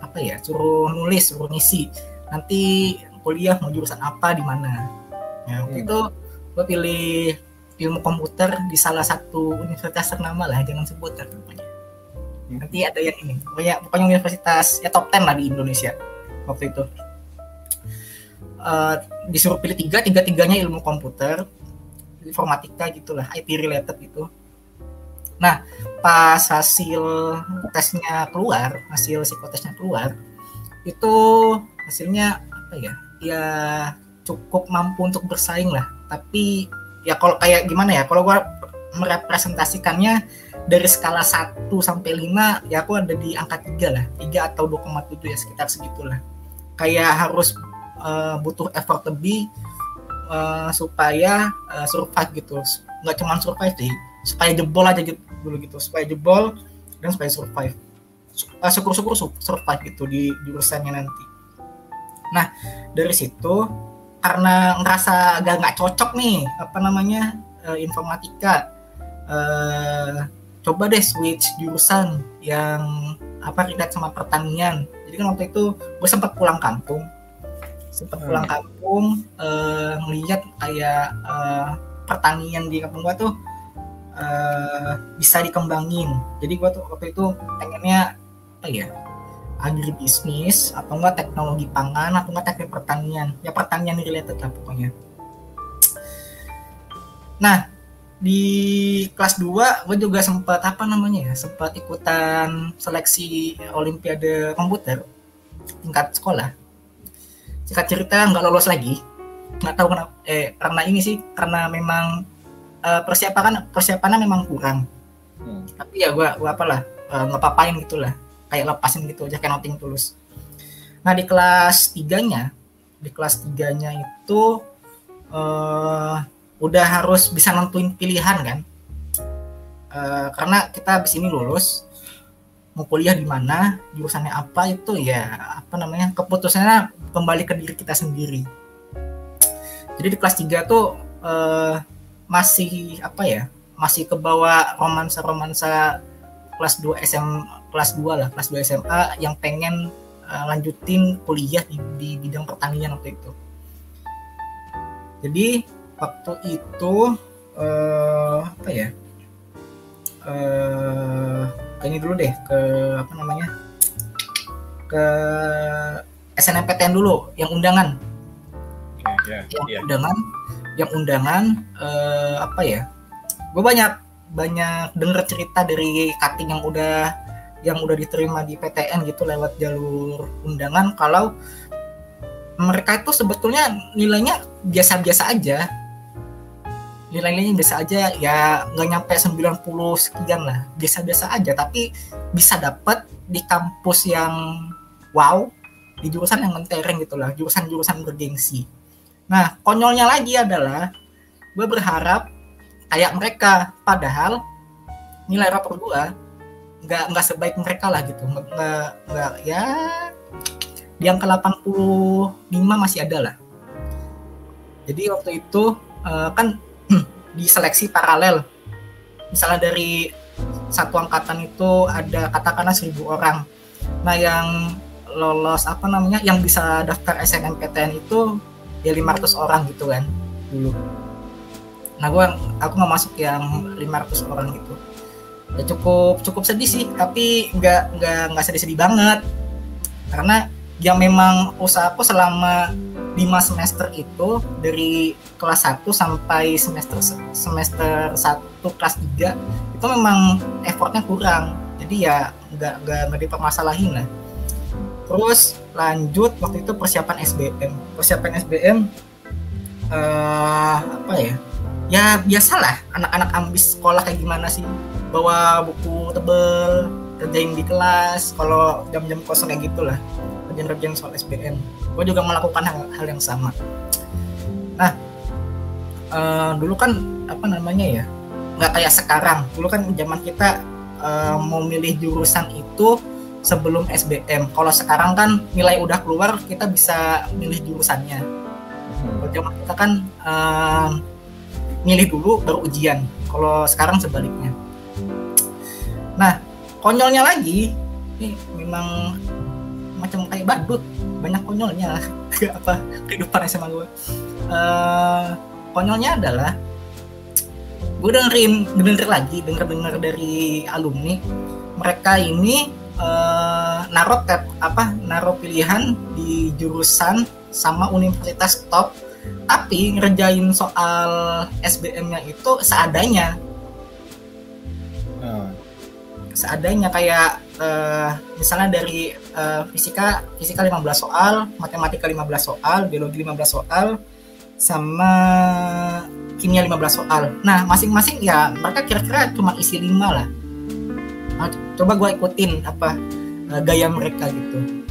apa ya suruh nulis suruh ngisi nanti kuliah mau jurusan apa di mana ya waktu hmm. itu gue pilih ilmu komputer di salah satu universitas ternama lah jangan sebut kan namanya hmm. nanti ada yang ini pokoknya pokoknya universitas ya top 10 lah di Indonesia waktu itu uh, disuruh pilih tiga tiga tiganya ilmu komputer informatika gitulah IT related gitu Nah, pas hasil tesnya keluar, hasil psikotesnya keluar, itu hasilnya apa ya? Ya cukup mampu untuk bersaing lah. Tapi ya kalau kayak gimana ya? Kalau gua merepresentasikannya dari skala 1 sampai 5 ya aku ada di angka 3 lah. 3 atau 2,7 ya sekitar segitulah. Kayak harus uh, butuh effort lebih uh, supaya uh, survive gitu. Nggak cuma survive sih, supaya jebol aja gitu dulu gitu supaya jebol dan supaya survive syukur-syukur survive gitu di jurusannya nanti nah dari situ karena ngerasa agak nggak cocok nih apa namanya uh, informatika uh, coba deh switch jurusan yang apa relate sama pertanian. Jadi kan waktu itu gue sempat pulang kampung. Sempat hmm. pulang kampung uh, ngeliat kayak uh, pertanian di kampung gue tuh uh, bisa dikembangin. Jadi gue tuh waktu itu pengennya apa ya agribisnis atau enggak teknologi pangan atau enggak teknik pertanian. Ya pertanian related lah pokoknya. Nah di kelas 2 gue juga sempat apa namanya ya sempat ikutan seleksi olimpiade komputer tingkat sekolah. Singkat cerita nggak lolos lagi. Nggak tahu kenapa eh karena ini sih karena memang uh, persiapan persiapannya memang kurang. Hmm. tapi ya gue gua apalah uh, ngepapain gitulah kayak lepasin gitu aja kayak noting tulus. Nah di kelas tiganya di kelas tiganya itu uh, udah harus bisa nentuin pilihan kan? Uh, karena kita habis ini lulus mau kuliah di mana jurusannya apa itu ya apa namanya keputusannya kembali ke diri kita sendiri. Jadi di kelas 3 tuh uh, masih apa ya masih ke bawah romansa-romansa kelas 2 SM kelas 2 lah kelas 2 SMA yang pengen uh, lanjutin kuliah di, di bidang pertanian waktu itu. Jadi waktu itu uh, apa ya? Uh, ke ini dulu deh ke apa namanya? Ke SNMPTN dulu yang undangan. Yeah, yang yeah. undangan yang undangan uh, apa ya? Gue banyak banyak denger cerita dari cutting yang udah yang udah diterima di PTN gitu lewat jalur undangan. Kalau mereka itu sebetulnya nilainya biasa-biasa aja. Nilainya biasa aja ya nggak nyampe 90 sekian lah. Biasa-biasa aja tapi bisa dapat di kampus yang wow di jurusan yang mentereng gitu lah jurusan-jurusan bergengsi. Nah konyolnya lagi adalah gue berharap kayak mereka padahal nilai rapor gue nggak nggak sebaik mereka lah gitu nggak nggak ya di angka 85 masih ada lah jadi waktu itu uh, kan diseleksi paralel. Misalnya dari satu angkatan itu ada katakanlah seribu orang. Nah yang lolos apa namanya yang bisa daftar SNMPTN itu ya 500 orang gitu kan dulu. Nah gue aku nggak masuk yang 500 orang gitu. Ya cukup cukup sedih sih tapi nggak nggak nggak sedih-sedih banget. Karena yang memang usahaku selama lima semester itu dari kelas 1 sampai semester semester 1 kelas 3 itu memang effortnya kurang. Jadi ya nggak nggak nggak dipermasalahin lah. Terus lanjut waktu itu persiapan SBM persiapan SBM uh, eh, apa ya ya biasalah anak-anak ambis sekolah kayak gimana sih? Bawa buku tebel kerjain di kelas kalau jam-jam kosong kayak gitulah. Kerjaan-kerjaan soal SBM gue juga melakukan hal, hal yang sama. Nah uh, dulu kan apa namanya ya? Nggak kayak sekarang. Dulu kan zaman kita uh, mau milih jurusan itu sebelum SBM kalau sekarang kan nilai udah keluar kita bisa milih jurusannya. Hmm. kalau zaman kita kan uh, milih dulu baru ujian. Kalau sekarang sebaliknya. Nah konyolnya lagi ini memang macam kayak badut. Banyak konyolnya. Apa kehidupan SMA gue uh, konyolnya adalah gue dengerin denger lagi denger denger dari alumni. Mereka ini uh, apa naruh pilihan di jurusan sama universitas top tapi ngerjain soal SBM-nya itu seadanya uh. seadanya kayak uh, misalnya dari uh, fisika fisika 15 soal, matematika 15 soal, biologi 15 soal, sama kimia 15 soal. Nah, masing-masing ya mereka kira-kira cuma isi 5 lah. Nah, coba gue ikutin apa uh, gaya mereka gitu.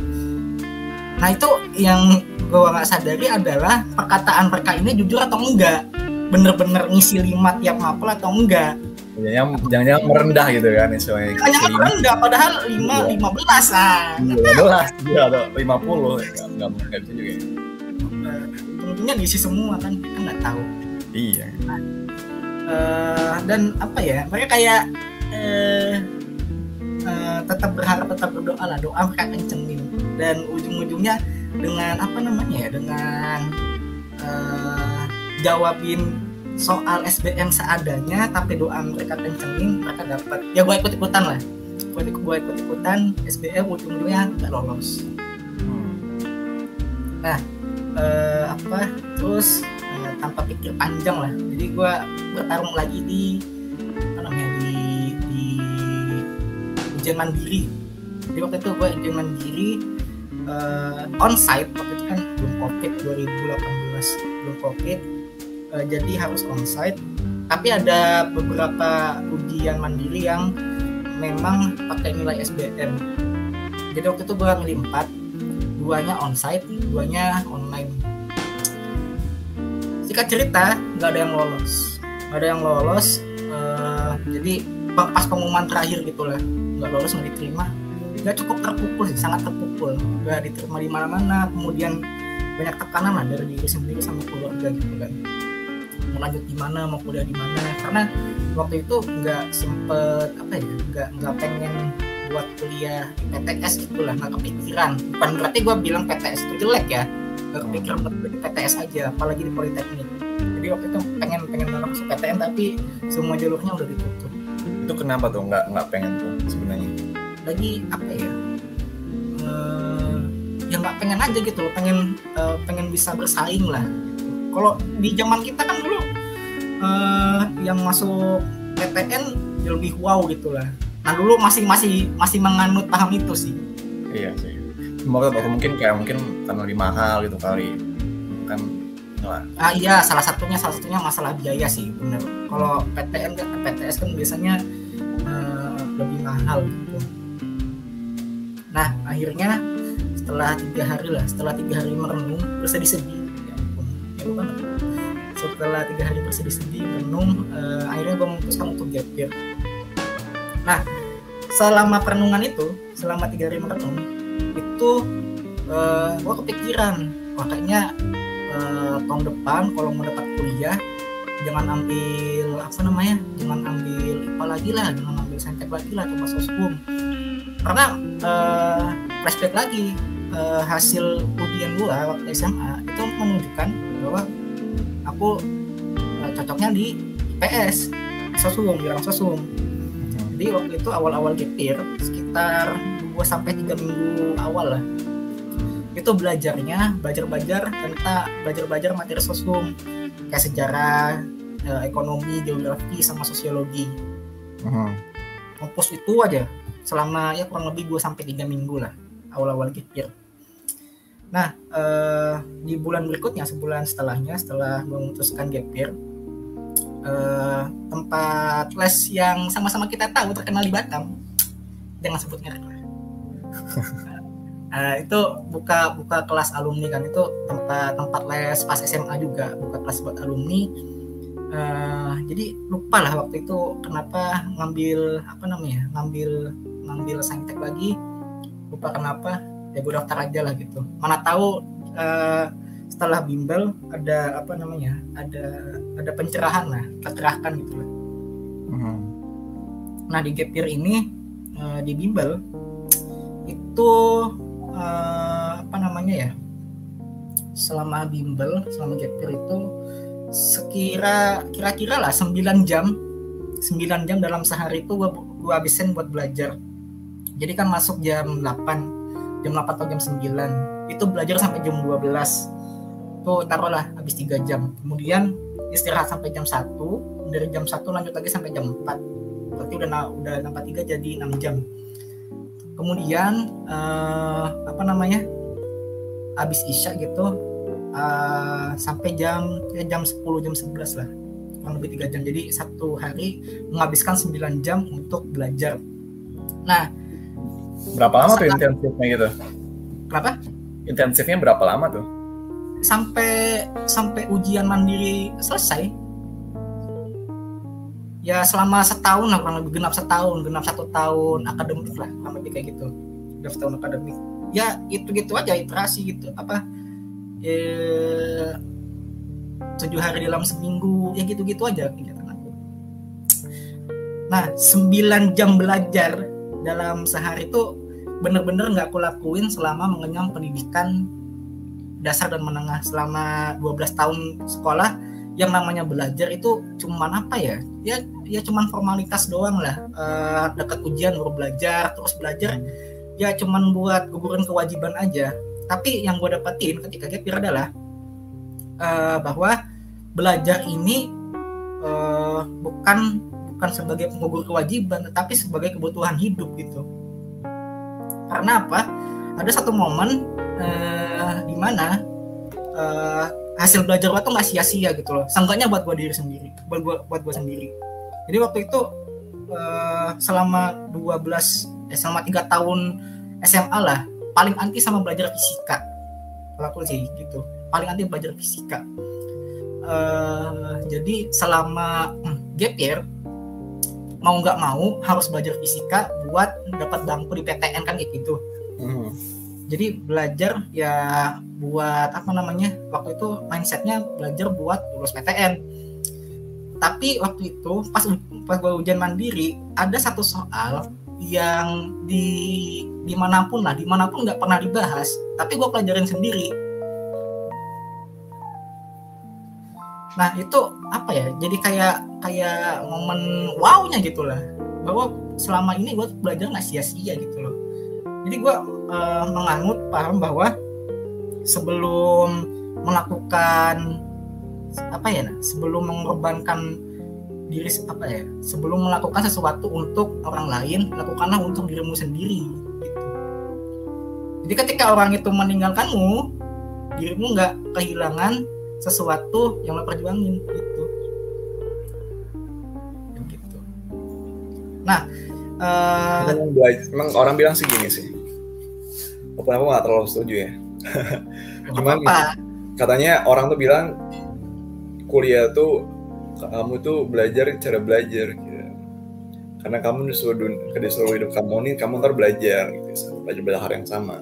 Nah, itu yang gue nggak sadari adalah perkataan mereka ini jujur atau enggak. Bener-bener ngisi lima tiap mapel atau enggak? Jangan jangan merendah gitu kan istilahnya. Jangan merendah padahal lima iya. lima belas ah. Lima belas iya ada lima puluh. Nggak nggak bisa juga. Untungnya diisi semua kan kita nggak tahu. Iya. Nah, uh, dan apa ya? Mereka kayak uh, uh, tetap berharap tetap berdoa lah. Doa mereka kencengin. Dan ujung-ujungnya dengan apa namanya ya dengan uh, jawabin soal SBM seadanya tapi doa mereka kencengin mereka dapat. Ya gue ikut ikutan lah. Gue ikut gue ikut ikutan SBM ujung-ujungnya nggak lolos. Nah eh, apa? Terus eh, tanpa pikir panjang lah. Jadi gue bertarung lagi di ujian mandiri. Jadi waktu itu gue ujian mandiri eh, onsite waktu itu kan belum covid 2018 belum covid. Eh, jadi harus onsite. Tapi ada beberapa ujian mandiri yang memang pakai nilai SBM jadi waktu itu gue milih empat duanya onsite duanya online. Singkat cerita nggak ada yang lolos. Nggak ada yang lolos eh, jadi pas pengumuman terakhir gitu lah. Nggak lolos nggak diterima. Nggak cukup terpukul sih sangat terpukul. Nggak diterima di mana-mana kemudian banyak tekanan lah dari diri sendiri sama keluarga gitu kan. Mau lanjut di mana mau kuliah di mana. Karena waktu itu nggak sempet apa ya nggak nggak pengen buat kuliah di PTS itulah nggak kepikiran. Bukan berarti gue bilang PTS itu jelek ya. Nggak kepikiran buat di PTS aja apalagi di Politeknik. Jadi waktu itu pengen pengen masuk PTN tapi semua jalurnya udah ditutup itu kenapa tuh nggak nggak pengen tuh sebenarnya? Lagi apa ya? Eh, ya nggak pengen aja gitu loh pengen eh, pengen bisa bersaing lah. Kalau di zaman kita kan dulu eh, yang masuk PTN ya lebih wow gitu lah. Nah dulu masih masih masih menganut paham itu sih. Iya sih. Mungkin kayak mungkin karena lebih mahal gitu kali. Kan ah iya salah satunya salah satunya masalah biaya sih bener kalau PTN kan PTS kan biasanya eh, lebih mahal gitu. Nah akhirnya setelah tiga hari lah setelah tiga hari merenung bersedih-sedih ya ampun ya setelah tiga hari bersedih-sedih merenung eh, akhirnya gue memutuskan untuk gap nah selama perenungan itu selama tiga hari merenung itu eh, gue kepikiran wah kayaknya eh, tahun depan kalau mau dapat kuliah jangan ambil apa namanya jangan ambil IPA lagi lah jangan ambil saintek lagi lah coba soskum karena eh, flashback lagi eh, hasil ujian gua waktu SMA itu menunjukkan bahwa aku eh, cocoknya di IPS sosum di orang sosum jadi waktu itu awal-awal gap year sekitar 2 sampai 3 minggu awal lah itu belajarnya belajar-belajar tentang belajar-belajar materi sosum kayak sejarah eh, ekonomi geografi sama sosiologi. Kompos itu aja. Selama ya kurang lebih 2 sampai 3 minggu lah awal-awal year nah eh, di bulan berikutnya sebulan setelahnya setelah memutuskan gap year eh, tempat les yang sama-sama kita tahu terkenal di Batam jangan sebut merek lah Eh, itu buka buka kelas alumni kan itu tempat tempat les pas SMA juga buka kelas buat alumni. Eh, jadi lupa lah waktu itu kenapa ngambil apa namanya ngambil ngambil saintek lagi lupa kenapa ya gue daftar aja lah gitu. Mana tahu eh, setelah bimbel ada apa namanya ada ada pencerahan lah tercerahkan gitu lah. Nah di gap year ini eh, di bimbel itu eh, apa namanya ya? Selama bimbel selama gap year itu sekira kira-kira lah 9 jam 9 jam dalam sehari itu gua gua habisin buat belajar. Jadi kan masuk jam 8 jam 8 atau jam 9 itu belajar sampai jam 12 tuh taruhlah habis 3 jam. Kemudian istirahat sampai jam 1 dari jam 1 lanjut lagi sampai jam 4 berarti udah udah nambah 3 jadi 6 jam kemudian eh, apa namanya habis isya gitu eh, sampai jam ya jam 10 jam 11 lah kurang lebih 3 jam. Jadi satu hari menghabiskan 9 jam untuk belajar. Nah berapa lama tuh intensifnya gitu? Kenapa intensifnya berapa lama tuh? Sampai sampai ujian mandiri selesai ya selama setahun lah kurang lebih. Genap setahun genap satu tahun akademik lah kurang lebih kayak gitu. Genap setahun akademik. Ya itu gitu aja iterasi gitu. Apa eh tujuh hari dalam seminggu ya gitu gitu aja kegiatan aku. Nah 9 jam belajar dalam sehari itu bener-bener nggak aku lakuin selama mengenyam pendidikan dasar dan menengah. Selama 12 tahun sekolah yang namanya belajar itu cuman apa ya? Ya ya cuman formalitas doang lah. Uh, dekat ujian baru belajar terus belajar ya cuman buat gugurin kewajiban aja. Tapi yang gue dapetin ketika gap year adalah uh, bahwa belajar ini uh, bukan bukan sebagai penggugur kewajiban tetapi sebagai kebutuhan hidup gitu. Karena apa? Ada satu momen uh, di mana uh, hasil belajar gue tuh nggak sia-sia gitu loh. Seenggaknya buat gue diri sendiri buat gue buat gue sendiri. Jadi waktu itu uh, selama 12 eh, selama tiga tahun SMA lah paling anti sama belajar fisika. Kalau aku sih gitu. Paling anti belajar fisika. Uh, jadi selama hmm, gap year mau nggak mau harus belajar fisika buat dapat bangku di PTN kan kayak gitu. Hmm jadi belajar ya buat apa namanya waktu itu mindsetnya belajar buat lulus PTN tapi waktu itu pas pas gue ujian mandiri ada satu soal yang di di mana pun lah di mana pun nggak pernah dibahas tapi gue pelajarin sendiri. Nah itu apa ya jadi kayak kayak momen wownya gitulah bahwa selama ini gue belajar nggak sia-sia gitu loh jadi gue uh, menganut paham bahwa sebelum melakukan apa ya sebelum mengorbankan diri apa ya sebelum melakukan sesuatu untuk orang lain lakukanlah untuk dirimu sendiri gitu. jadi ketika orang itu meninggalkanmu dirimu nggak kehilangan sesuatu yang lo perjuangin gitu. Gitu. Nah uh, emang orang bilang sih gini sih walaupun aku nggak terlalu setuju ya cuman apa? katanya orang tuh bilang kuliah tuh kamu tuh belajar cara belajar gitu. karena kamu di seluruh, di seluruh hidup kamu ini kamu ntar belajar gitu belajar belajar hal yang sama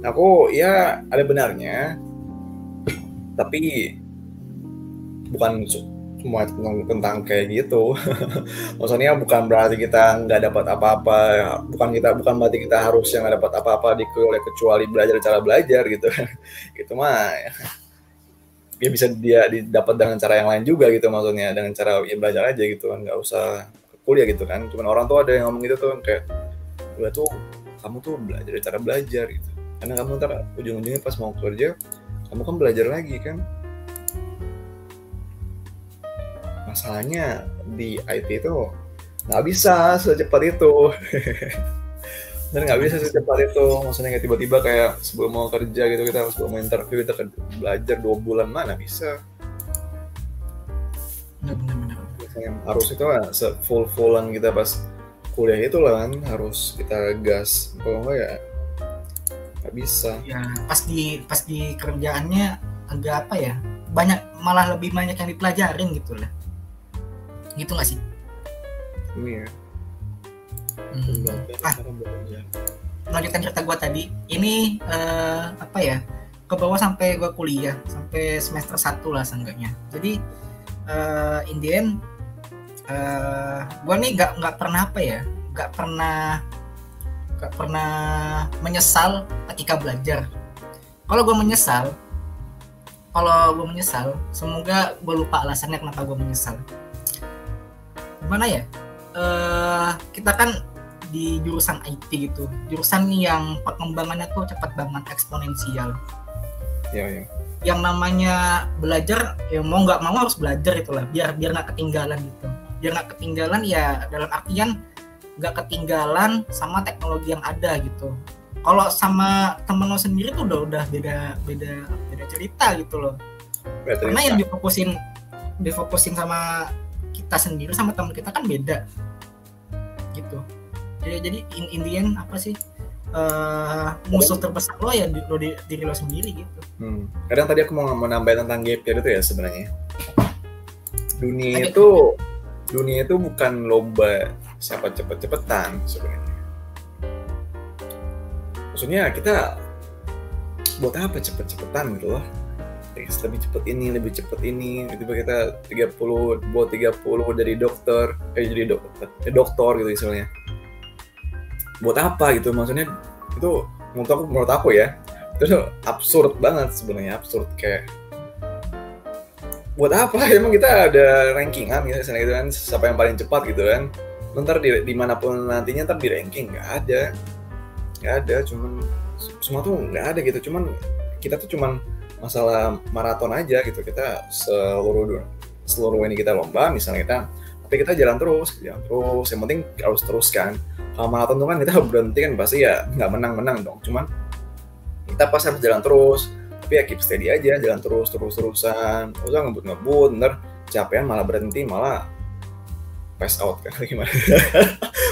aku ya ada benarnya tapi bukan semua tentang, kayak gitu. Maksudnya bukan berarti kita nggak dapat apa-apa, bukan kita bukan berarti kita harus yang nggak dapat apa-apa di kuliah kecuali belajar cara belajar gitu. gitu mah ya. ya bisa dia didapat dengan cara yang lain juga gitu maksudnya dengan cara ya belajar aja gitu kan nggak usah kuliah gitu kan cuman orang tuh ada yang ngomong gitu tuh kayak gue tuh kamu tuh belajar cara belajar gitu karena kamu ntar ujung-ujungnya pas mau kerja kamu kan belajar lagi kan masalahnya di IT itu nggak bisa secepat itu. Dan nggak bisa secepat itu. Maksudnya kayak tiba-tiba kayak sebelum mau kerja gitu kita sebelum mau interview kita belajar dua bulan mana bisa? Benar-benar harus itu kan full fullan kita pas kuliah itu lah kan harus kita gas. Kalau enggak ya nggak bisa. Ya pas di pas di kerjaannya agak apa ya banyak malah lebih banyak yang dipelajarin gitu lah gitu gak sih? Iya. Hmm. ah. Melanjutkan cerita gue tadi. Ini uh, apa ya ke bawah sampai gue kuliah sampai semester satu lah seenggaknya. Jadi uh, in the end uh, eh, gue nih nggak nggak pernah apa ya nggak pernah nggak pernah menyesal ketika belajar. Kalau gue menyesal kalau gue menyesal semoga gue lupa alasannya kenapa gue menyesal gimana ya? Uh, kita kan di jurusan IT gitu. Jurusan yang perkembangannya tuh cepat banget eksponensial. Ya, ya. yang namanya belajar ya mau nggak mau harus belajar itulah biar biar nggak ketinggalan gitu. Biar nggak ketinggalan ya dalam artian nggak ketinggalan sama teknologi yang ada gitu. Kalau sama temen lo sendiri tuh udah udah beda beda beda cerita gitu loh. Beda karena yang difokusin difokusin sama kita sendiri sama teman kita kan beda. Gitu. Jadi jadi in, in the end apa sih uh, musuh terbesar lo ya di, lo di, diri lo sendiri gitu. Hmm. kadang tadi aku mau mau nambahin tentang gap year itu ya sebenarnya. Dunia itu dunia itu bukan lomba siapa cepet-cepetan sebenarnya. Maksudnya kita buat apa cepet-cepetan gitu loh lebih cepet ini lebih cepet ini. Tiba kita 30 buat 30 dari dokter. Eh jadi dokter eh, dokter gitu misalnya. Buat apa gitu? Maksudnya itu menurut aku menurut aku ya itu absurd banget sebenarnya absurd kayak buat apa? Emang kita ada rankingan gitu misalnya gitu kan siapa yang paling cepat gitu kan. Ntar di di mana pun nantinya ntar di ranking nggak ada. Nggak ada cuman semua tuh nggak ada gitu. Cuman kita tuh cuman masalah maraton aja gitu. Kita seluruh seluruh ini kita lomba misalnya kita tapi kita jalan terus jalan terus. Yang penting harus teruskan kalau maraton tuh kan kita berhenti kan pasti ya nggak menang-menang dong. Cuman kita pas harus jalan terus. Tapi ya keep steady aja jalan terus terus terusan. Udah ngebut ngebut ntar capek malah berhenti malah pass out kan. Gimana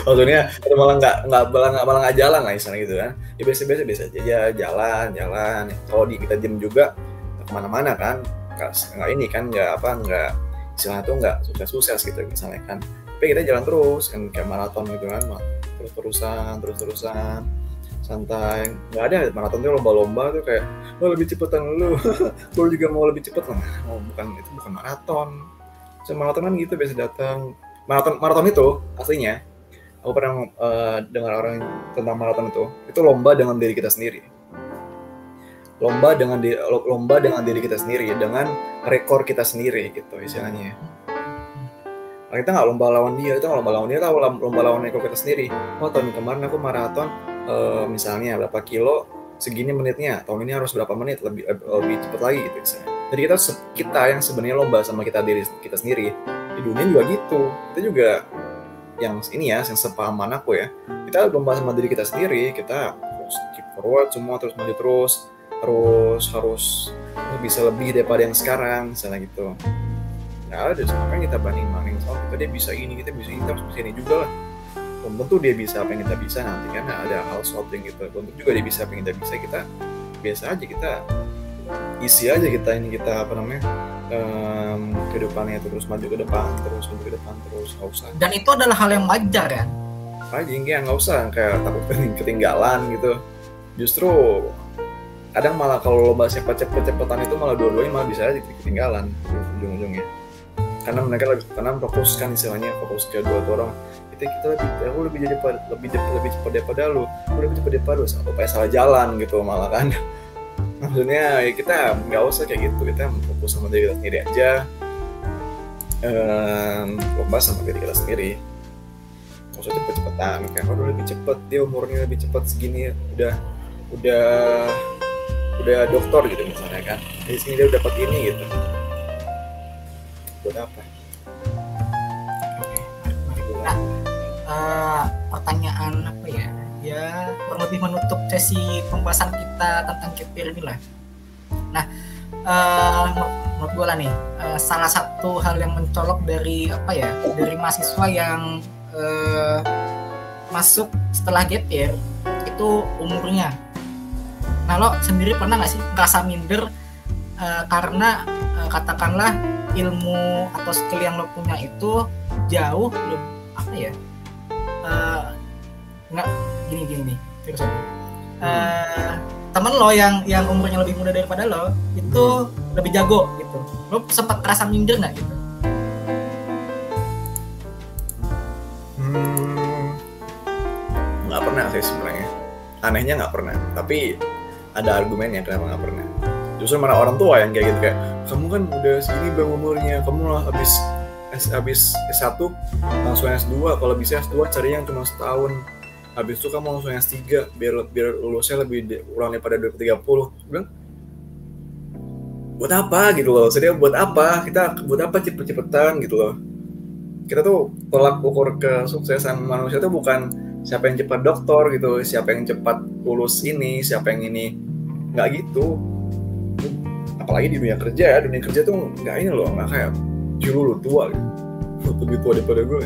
maksudnya malah nggak nggak malah nggak malah nggak jalan lah misalnya gitu kan. Ya biasa biasa biasa aja ya jalan jalan. Kalau di kita jam juga ke mana-mana kan. Nggak ini kan nggak apa nggak istilahnya tuh nggak sukses-sukses gitu misalnya kan. Tapi kita jalan terus kan kayak maraton gitu kan terus-terusan terus-terusan santai. Nggak ada maraton tuh lomba-lomba tuh kayak lo lebih cepetan lu. Gue juga mau lebih cepet lah oh, bukan itu bukan maraton. So, maraton kan gitu biasa datang. Maraton maraton itu aslinya aku pernah uh, dengar orang tentang maraton itu. Itu lomba dengan diri kita sendiri. Lomba dengan di, lomba dengan diri kita sendiri dengan rekor kita sendiri gitu istilahnya. Nah, kita nggak lomba lawan dia itu lomba lawan dia atau lomba lawan rekor kita sendiri. Oh tahun kemarin aku maraton uh, misalnya berapa kilo segini menitnya. Tahun ini harus berapa menit lebih lebih cepat lagi gitu misalnya. Jadi kita kita yang sebenarnya lomba sama kita diri kita sendiri. Di dunia juga gitu. Kita juga yang ini ya yang sepahaman aku ya. Kita lomba sama diri kita sendiri kita harus keep forward semua terus maju terus terus harus bisa lebih daripada yang sekarang misalnya gitu. Nggak ada apa yang kita banding banding soal kita dia bisa ini kita bisa ini kita harus bisa ini juga lah. Belum tentu dia bisa apa yang kita bisa nanti kan ada hal shopping gitu. Belum tentu juga dia bisa apa yang kita bisa kita biasa aja kita isi aja kita ini kita apa namanya um, kehidupannya terus maju ke depan terus maju ke depan terus nggak usah. Dan itu adalah hal yang wajar ya? Aja nggak nggak usah kayak takut ketinggalan gitu. Justru kadang malah kalau lomba cepet-cepet cepetan itu malah dua-duanya malah bisa aja ketinggalan ujung-ujungnya. Karena mereka lebih karena fokus kan istilahnya fokus ke dua orang. Kita kita lebih aku lebih jadi lebih cepat lebih cepat daripada lu. Aku lebih cepat daripada lu. Sampai salah jalan gitu malah kan maksudnya ya kita nggak usah kayak gitu. Kita fokus sama diri kita sendiri aja. Um, lomba sama diri kita sendiri. Nggak usah cepet-cepetan. Kayak kalau lebih cepet. Dia umurnya lebih cepet segini. Udah udah udah dokter gitu misalnya kan. Di sini dia dapat ini gitu. Buat apa? Uh, pertanyaan apa ya ya kurang lebih menutup sesi pembahasan kita tentang kepir ini lah nah uh, menurut gue lah nih uh, salah satu hal yang mencolok dari apa ya dari mahasiswa yang uh, masuk setelah year itu umurnya. Nah lo sendiri pernah nggak sih merasa minder uh, karena uh, katakanlah ilmu atau skill yang lo punya itu jauh lo apa ya nggak gini gini nih terus uh, temen lo yang yang umurnya lebih muda daripada lo itu lebih jago gitu. Lo sempat merasa minder nggak gitu? Hmm, nggak pernah sih sebenarnya. Anehnya nggak pernah. Tapi ada argumennya kenapa nggak pernah. Justru mana orang tua yang kayak gitu kayak kamu kan udah segini bang umurnya kamu lah habis habis S1 langsung S2 kalau bisa S2 cari yang cuma setahun habis itu kamu langsung S3 biar biar lulusnya lebih kurang daripada 2030 bilang buat apa? gitu loh. Saya buat apa? Kita buat apa cepet-cepetan? gitu loh. Kita tuh tolak ukur kesuksesan manusia tuh bukan siapa yang cepat dokter gitu siapa yang cepat lulus ini siapa yang ini. Nggak gitu. Apalagi di dunia kerja ya dunia kerja tuh nggak ini loh nggak kayak julu lu tua gitu. Lebih tua daripada gue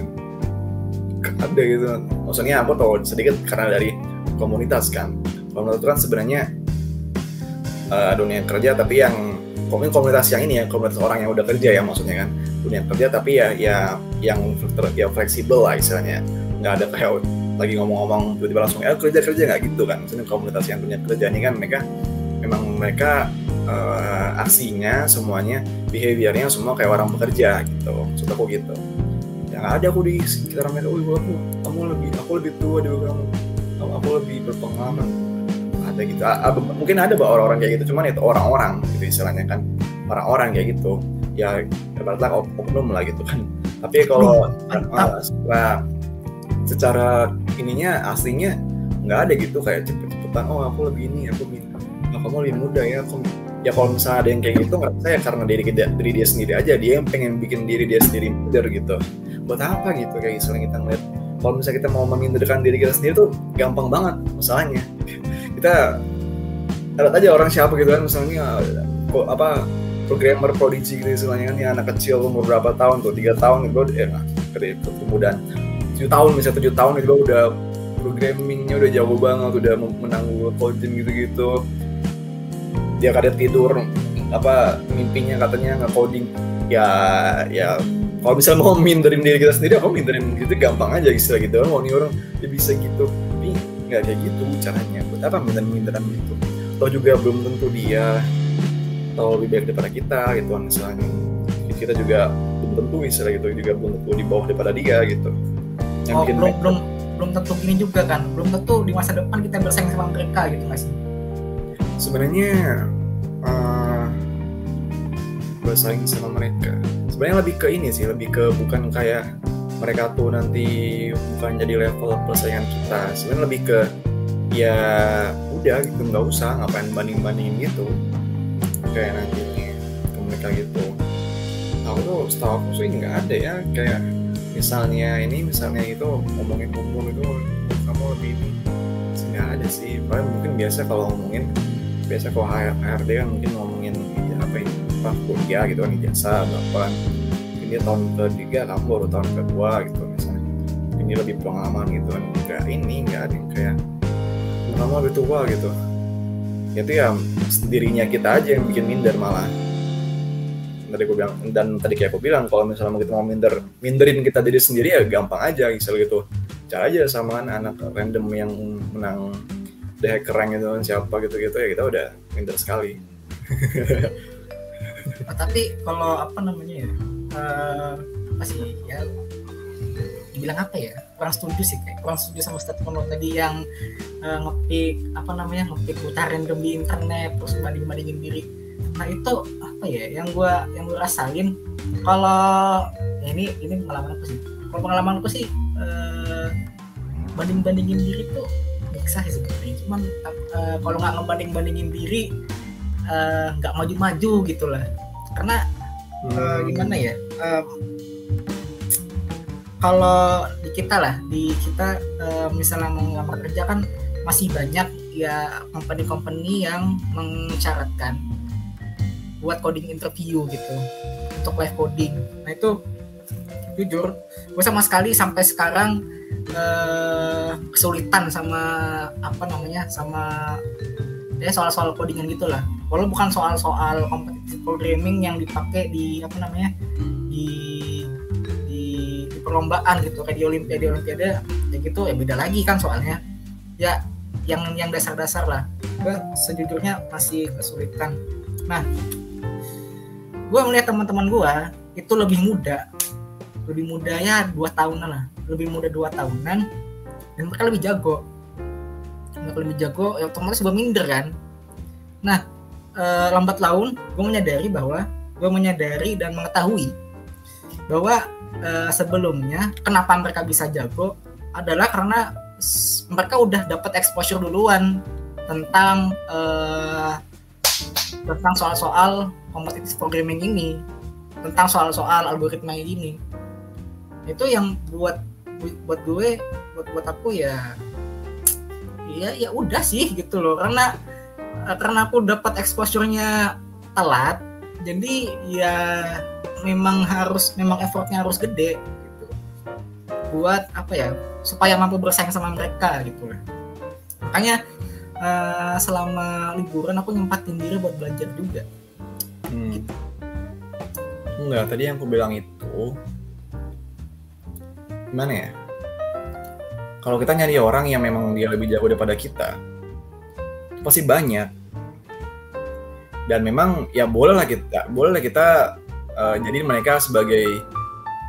ada gitu. Maksudnya aku tau sedikit karena dari komunitas kan. Komunitas itu kan sebenarnya uh, dunia kerja tapi yang komunitas yang ini ya komunitas orang yang udah kerja ya maksudnya kan. Dunia kerja tapi ya ya yang ya fleksibel lah istilahnya. Nggak ada kayak lagi ngomong-ngomong tiba-tiba langsung ya kerja kerja. Nggak gitu kan. Maksudnya komunitas yang punya kerja ini kan mereka memang mereka uh, aksinya semuanya behaviornya semua kayak orang bekerja gitu. Maksud aku gitu ya nggak ada aku di sekitar mereka. Oh aku kamu lebih aku lebih tua dari kamu kamu aku lebih berpengalaman. Ada gitu. Mungkin ada orang-orang kayak gitu. Cuman itu orang-orang gitu istilahnya kan. Orang-orang kayak gitu. Ya ibaratnya oknum lah gitu kan. Tapi kalau uh, secara secara ininya aslinya nggak ada gitu. Kayak cepet-cepetan oh aku lebih ini aku lebih oh, kamu lebih muda ya aku ya kalau misalnya ada yang kayak gitu nggak saya karena diri dia diri dia sendiri aja. Dia yang pengen bikin diri dia sendiri minder gitu buat apa gitu kayak misalnya kita ngeliat kalau misalnya kita mau meminderkan diri kita sendiri tuh gampang banget masalahnya. Kita lihat aja orang siapa gitu kan misalnya apa programmer prodigy gitu istilahnya kan ya anak kecil umur berapa tahun tuh tiga tahun gitu ya nah, kemudian tujuh tahun misalnya tujuh tahun itu udah programmingnya udah jago banget udah menang coding gitu-gitu. Dia kadang tidur apa mimpinya katanya nggak coding ya ya kalau misalnya mau minderin diri kita sendiri aku minderin gitu gampang aja istilah gitu. Mau nih orang dia bisa gitu. Tapi nggak kayak gitu caranya. Buat apa minderin minderan gitu? Atau juga belum tentu dia atau lebih baik daripada kita gitu. Kan misalnya kita juga belum tentu istilah gitu juga belum tentu di bawah daripada dia gitu. Yang oh, belum belum belum tentu gini juga kan. Belum tentu di masa depan kita bersaing sama mereka gitu nggak sih? Sebenarnya uh, bersaing sama mereka sebenarnya lebih ke ini sih lebih ke bukan kayak mereka tuh nanti bukan jadi level persaingan kita. Sebenarnya lebih ke ya udah gitu nggak usah ngapain banding bandingin gitu. Kayak nanti ke mereka gitu. Aku tuh setahu aku sih nggak ada ya kayak misalnya ini misalnya itu ngomongin umur itu kamu lebih nggak ada sih. Paling mungkin biasa kalau ngomongin biasa kalau HRD kan mungkin ngomongin apa ini apa kuliah gitu kan ijazah berapa kan. Mungkin dia tahun ketiga kamu baru tahun kedua gitu misalnya. Ini lebih pengalaman gitu kan. Enggak ini enggak ada yang kayak kamu lebih tua gitu. Itu ya sendirinya kita aja yang bikin minder malah. Tadi gue bilang dan tadi kayak aku bilang kalau misalnya kita mau minder minderin kita diri sendiri ya gampang aja misal gitu. Cara aja sama anak random yang menang The Hacker Rank itu kan siapa gitu-gitu ya kita udah minder sekali nah, tapi kalau apa namanya ya uh, apa sih ya dibilang apa ya kurang setuju sih kayak kurang setuju sama statement lo tadi yang uh, ngepick apa namanya ngepick putar random di internet terus banding bandingin diri. Nah itu apa ya yang gue yang gue rasain kalau ya ini ini pengalaman aku sih. Kalau pengalaman aku sih eh, banding bandingin diri tuh bisa sih sebenarnya. Cuman uh, kalau nggak ngebanding bandingin diri eh, nggak uh, maju maju gitulah karena uh, gimana ya uh, kalau di kita lah di kita uh, misalnya mau ngelamar kerja kan masih banyak ya company-company yang mencaratkan buat coding interview gitu untuk live coding. Nah itu jujur gue sama sekali sampai sekarang eh, kesulitan sama apa namanya sama ya soal-soal codingan gitulah. Walau bukan soal-soal kompetitif programming yang dipakai di apa namanya di di, di perlombaan gitu. Kayak di olimpiade olimpiade ya gitu ya beda lagi kan soalnya. Ya yang yang dasar-dasar lah. Gue sejujurnya masih kesulitan. Nah gue melihat teman-teman gue itu lebih muda. Lebih muda ya dua tahunan lah. Lebih muda dua tahunan dan mereka lebih jago mereka lebih jago ya otomatis gue minder kan? Nah e, lambat laun gue menyadari bahwa gue menyadari dan mengetahui bahwa e, sebelumnya kenapa mereka bisa jago adalah karena mereka udah dapat exposure duluan tentang e, tentang soal-soal kompetitif programming ini tentang soal-soal algoritma ini. Itu yang buat buat gue buat buat aku ya ya ya udah sih gitu loh. Karena karena aku dapat exposure-nya telat jadi ya memang harus memang effortnya harus gede gitu. Buat apa ya supaya mampu bersaing sama mereka gitu makanya uh, selama liburan aku nyempatin diri buat belajar juga. Hmm. gitu. enggak tadi yang aku bilang itu gimana ya kalau kita nyari orang yang memang dia lebih jago daripada kita pasti banyak. Dan memang ya bolehlah kita bolehlah kita uh, jadi mereka sebagai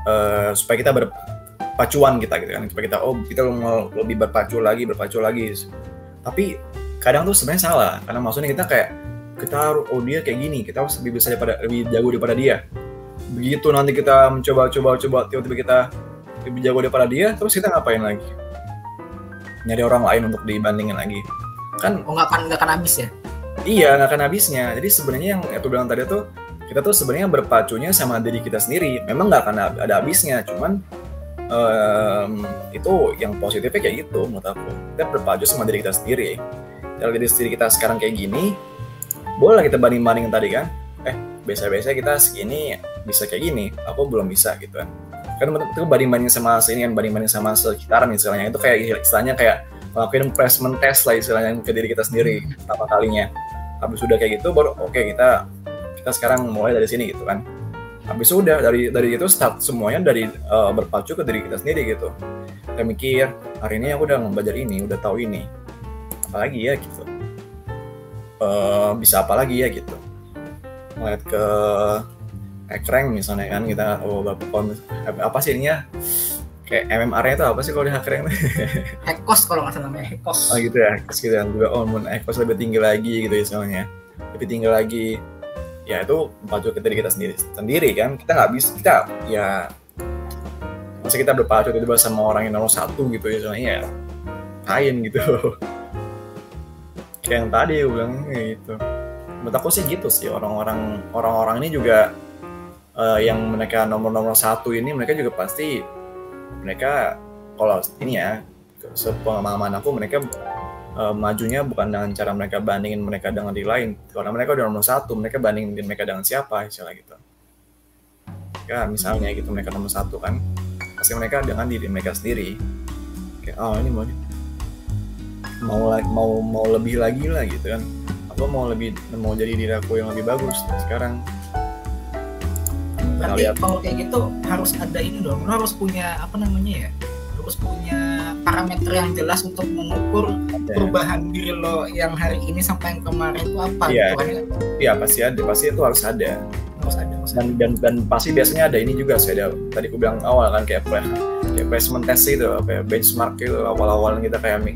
uh, supaya kita berpacuan kita gitu kan. Supaya kita oh kita mau lebih berpacu lagi berpacu lagi. Tapi kadang tuh sebenarnya salah. Karena maksudnya kita kayak kita harus oh dia kayak gini kita harus lebih bisa daripada lebih jago daripada dia. Begitu nanti kita mencoba coba coba tiba-tiba kita lebih jago daripada dia terus kita ngapain lagi nyari orang lain untuk dibandingin lagi. Kan oh nggak akan nggak akan habis ya? Iya nggak akan habisnya. Jadi sebenarnya yang aku bilang tadi tuh kita tuh sebenarnya berpacunya sama diri kita sendiri. Memang nggak akan ada habisnya cuman um, itu yang positifnya kayak gitu menurut aku. Kita berpacu sama diri kita sendiri. Kalau diri sendiri kita sekarang kayak gini boleh kita banding bandingin tadi kan? Eh biasa-biasa kita segini bisa kayak gini aku belum bisa gitu kan kan itu banding banding sama sini kan banding banding sama sekitaran istilahnya itu kayak istilahnya kayak ngelakuin placement test lah istilahnya ke diri kita sendiri pertama kalinya. Habis sudah kayak gitu baru oke okay, kita kita sekarang mulai dari sini gitu kan. Habis sudah dari dari itu start semuanya dari uh, berpacu ke diri kita sendiri gitu. Kita mikir hari ini aku udah belajar ini udah tahu ini. Apalagi ya? Gitu. Uh, bisa apa lagi ya gitu. Ngeliat ke rank misalnya kan kita oh apa sih ininya? Kayak MMR itu apa sih kalau di hackrank? Hackos kalau nggak salah namanya hackos oh gitu ya hackos gitu yang juga oh mau hackos lebih tinggi lagi gitu ya soalnya lebih tinggi lagi. Ya itu ke diri kita sendiri sendiri kan. Kita nggak bisa kita ya masa kita berpacu tiba-tiba sama orang yang nomor satu gitu ya soalnya ya. Kain gitu. Kayak yang tadi gue bilang gitu. Menurut aku sih gitu sih orang-orang orang-orang ini juga uh, yang mereka nomor-nomor satu ini mereka juga pasti mereka kalau ini ya sepengalaman aku mereka uh, majunya bukan dengan cara mereka bandingin mereka dengan di lain. Karena mereka udah nomor satu mereka bandingin mereka dengan siapa istilah gitu. Ya misalnya gitu mereka nomor satu kan pasti mereka dengan diri mereka sendiri. Kayak oh ini mau mau mau mau lebih lagi lah gitu kan. Aku mau lebih mau jadi diri aku yang lebih bagus sekarang berarti kalau kayak gitu harus ada ini dong lo harus punya apa namanya ya harus punya parameter yang jelas untuk mengukur ada. perubahan diri lo yang hari ini sampai yang kemarin itu apa iya. gitu kan ya? iya pasti ada pasti itu harus ada. Harus ada dan, dan dan pasti biasanya ada ini juga saya ada tadi aku bilang awal kan kayak kayak placement test itu apa ya benchmark itu awal-awal kita kayak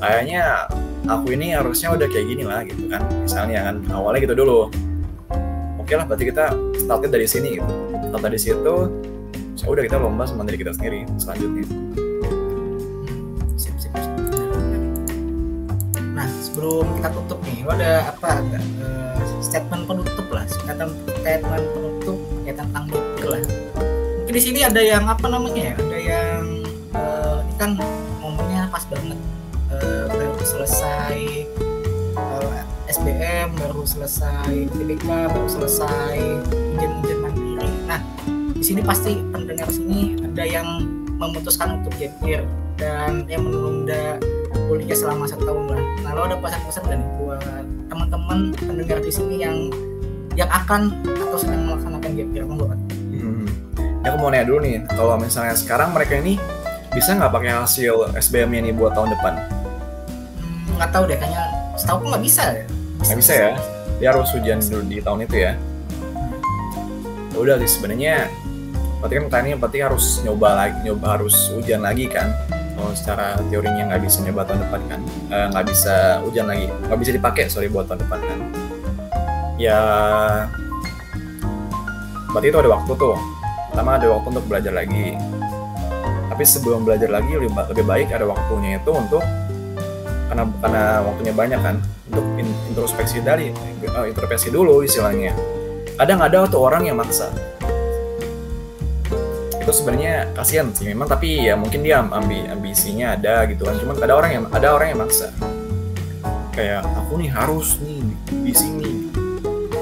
kayaknya aku ini harusnya udah kayak gini lah gitu kan. Misalnya kan awalnya gitu dulu oke lah berarti kita startnya dari sini gitu. Start dari situ ya udah kita lomba sama diri kita sendiri selanjutnya. Sip, sip, sip. nah sebelum kita tutup nih lo ada apa uh, statement penutup lah statement statement penutup ya tentang dokter lah. Mungkin di sini ada yang apa namanya ya? Ada yang uh, ini kan momennya pas banget selesai uh, eh, SBM baru selesai TBK baru selesai ujian-ujian mandiri nah di sini pasti pendengar sini ada yang memutuskan untuk gap dan yang menunda kuliah selama satu tahun lah. Nah lo ada pesan-pesan dan buat teman-teman pendengar di sini yang yang akan atau sedang melaksanakan gap year monggo Hmm. Ya aku mau nanya dulu nih, kalau misalnya sekarang mereka ini bisa nggak pakai hasil SBM ini buat tahun depan? nggak tahu deh kayaknya setahu nggak bisa ya nggak bisa ya. Dia harus ujian dulu di tahun itu ya. Udah sih sebenarnya berarti kan tanya berarti harus nyoba lagi nyoba harus ujian lagi kan? Kalau secara teorinya nggak bisa nyoba tahun depan kan? Eh, nggak uh, bisa ujian lagi. Nggak bisa dipakai sorry buat tahun depan kan? Ya berarti itu ada waktu tuh. Pertama ada waktu untuk belajar lagi. Tapi sebelum belajar lagi lebih baik ada waktunya itu untuk karena karena waktunya banyak kan untuk introspeksi dari uh, introspeksi dulu istilahnya. Kadang ada tuh orang yang maksa. Itu sebenarnya kasihan sih memang tapi ya mungkin dia ambi ambisinya ada gitu kan. Cuman ada orang yang ada orang yang maksa. Kayak aku nih harus nih di sini.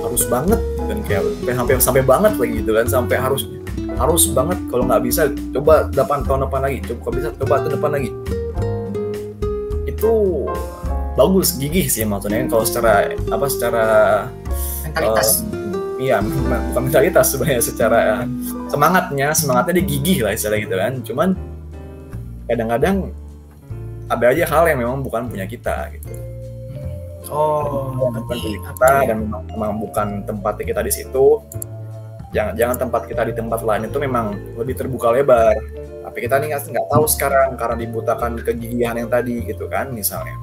Harus banget. Dan kayak sampai sampai banget lagi gitu kan. Sampai harus harus banget. Kalau nggak bisa coba 8 tahun depan lagi. Coba bisa coba tahun depan lagi. Itu bagus gigih sih maksudnya kalau secara apa secara mentalitas. uh, iya bukan mentalitas sebenarnya secara semangatnya semangatnya dia gigih lah istilah gitu kan. Cuman kadang-kadang ada aja hal yang memang bukan punya kita gitu. Oh bukan punya kita dan memang, memang bukan tempat kita di situ. Jangan jangan tempat kita di tempat lain itu memang lebih terbuka lebar. Tapi kita nih nggak tahu sekarang karena dibutakan kegigihan yang tadi gitu kan misalnya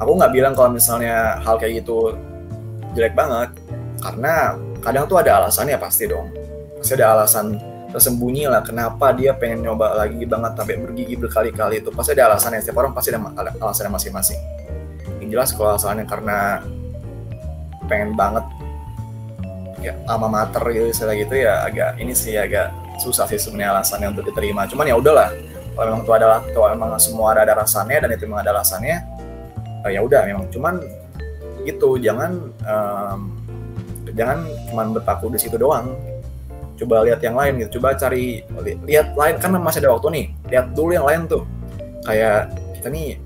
aku nggak bilang kalau misalnya hal kayak gitu jelek banget karena kadang tuh ada alasannya pasti dong. Pasti ada alasan tersembunyi lah kenapa dia pengen nyoba lagi banget sampai bergigi berkali-kali itu. Pasti ada alasannya setiap orang pasti ada alasannya masing-masing. Yang jelas kalau alasannya karena pengen banget ya ama mater gitu istilah gitu ya agak ini sih agak susah sih sebenarnya alasannya untuk diterima. Cuman ya udahlah kalau memang itu adalah kalau memang semua ada, ada alasannya dan itu memang ada alasannya uh, ya udah memang. Cuman gitu jangan um, jangan cuma berpaku di situ doang. Coba lihat yang lain gitu. Coba cari li lihat lain. Kan masih ada waktu nih. Lihat dulu yang lain tuh. Kayak kita nih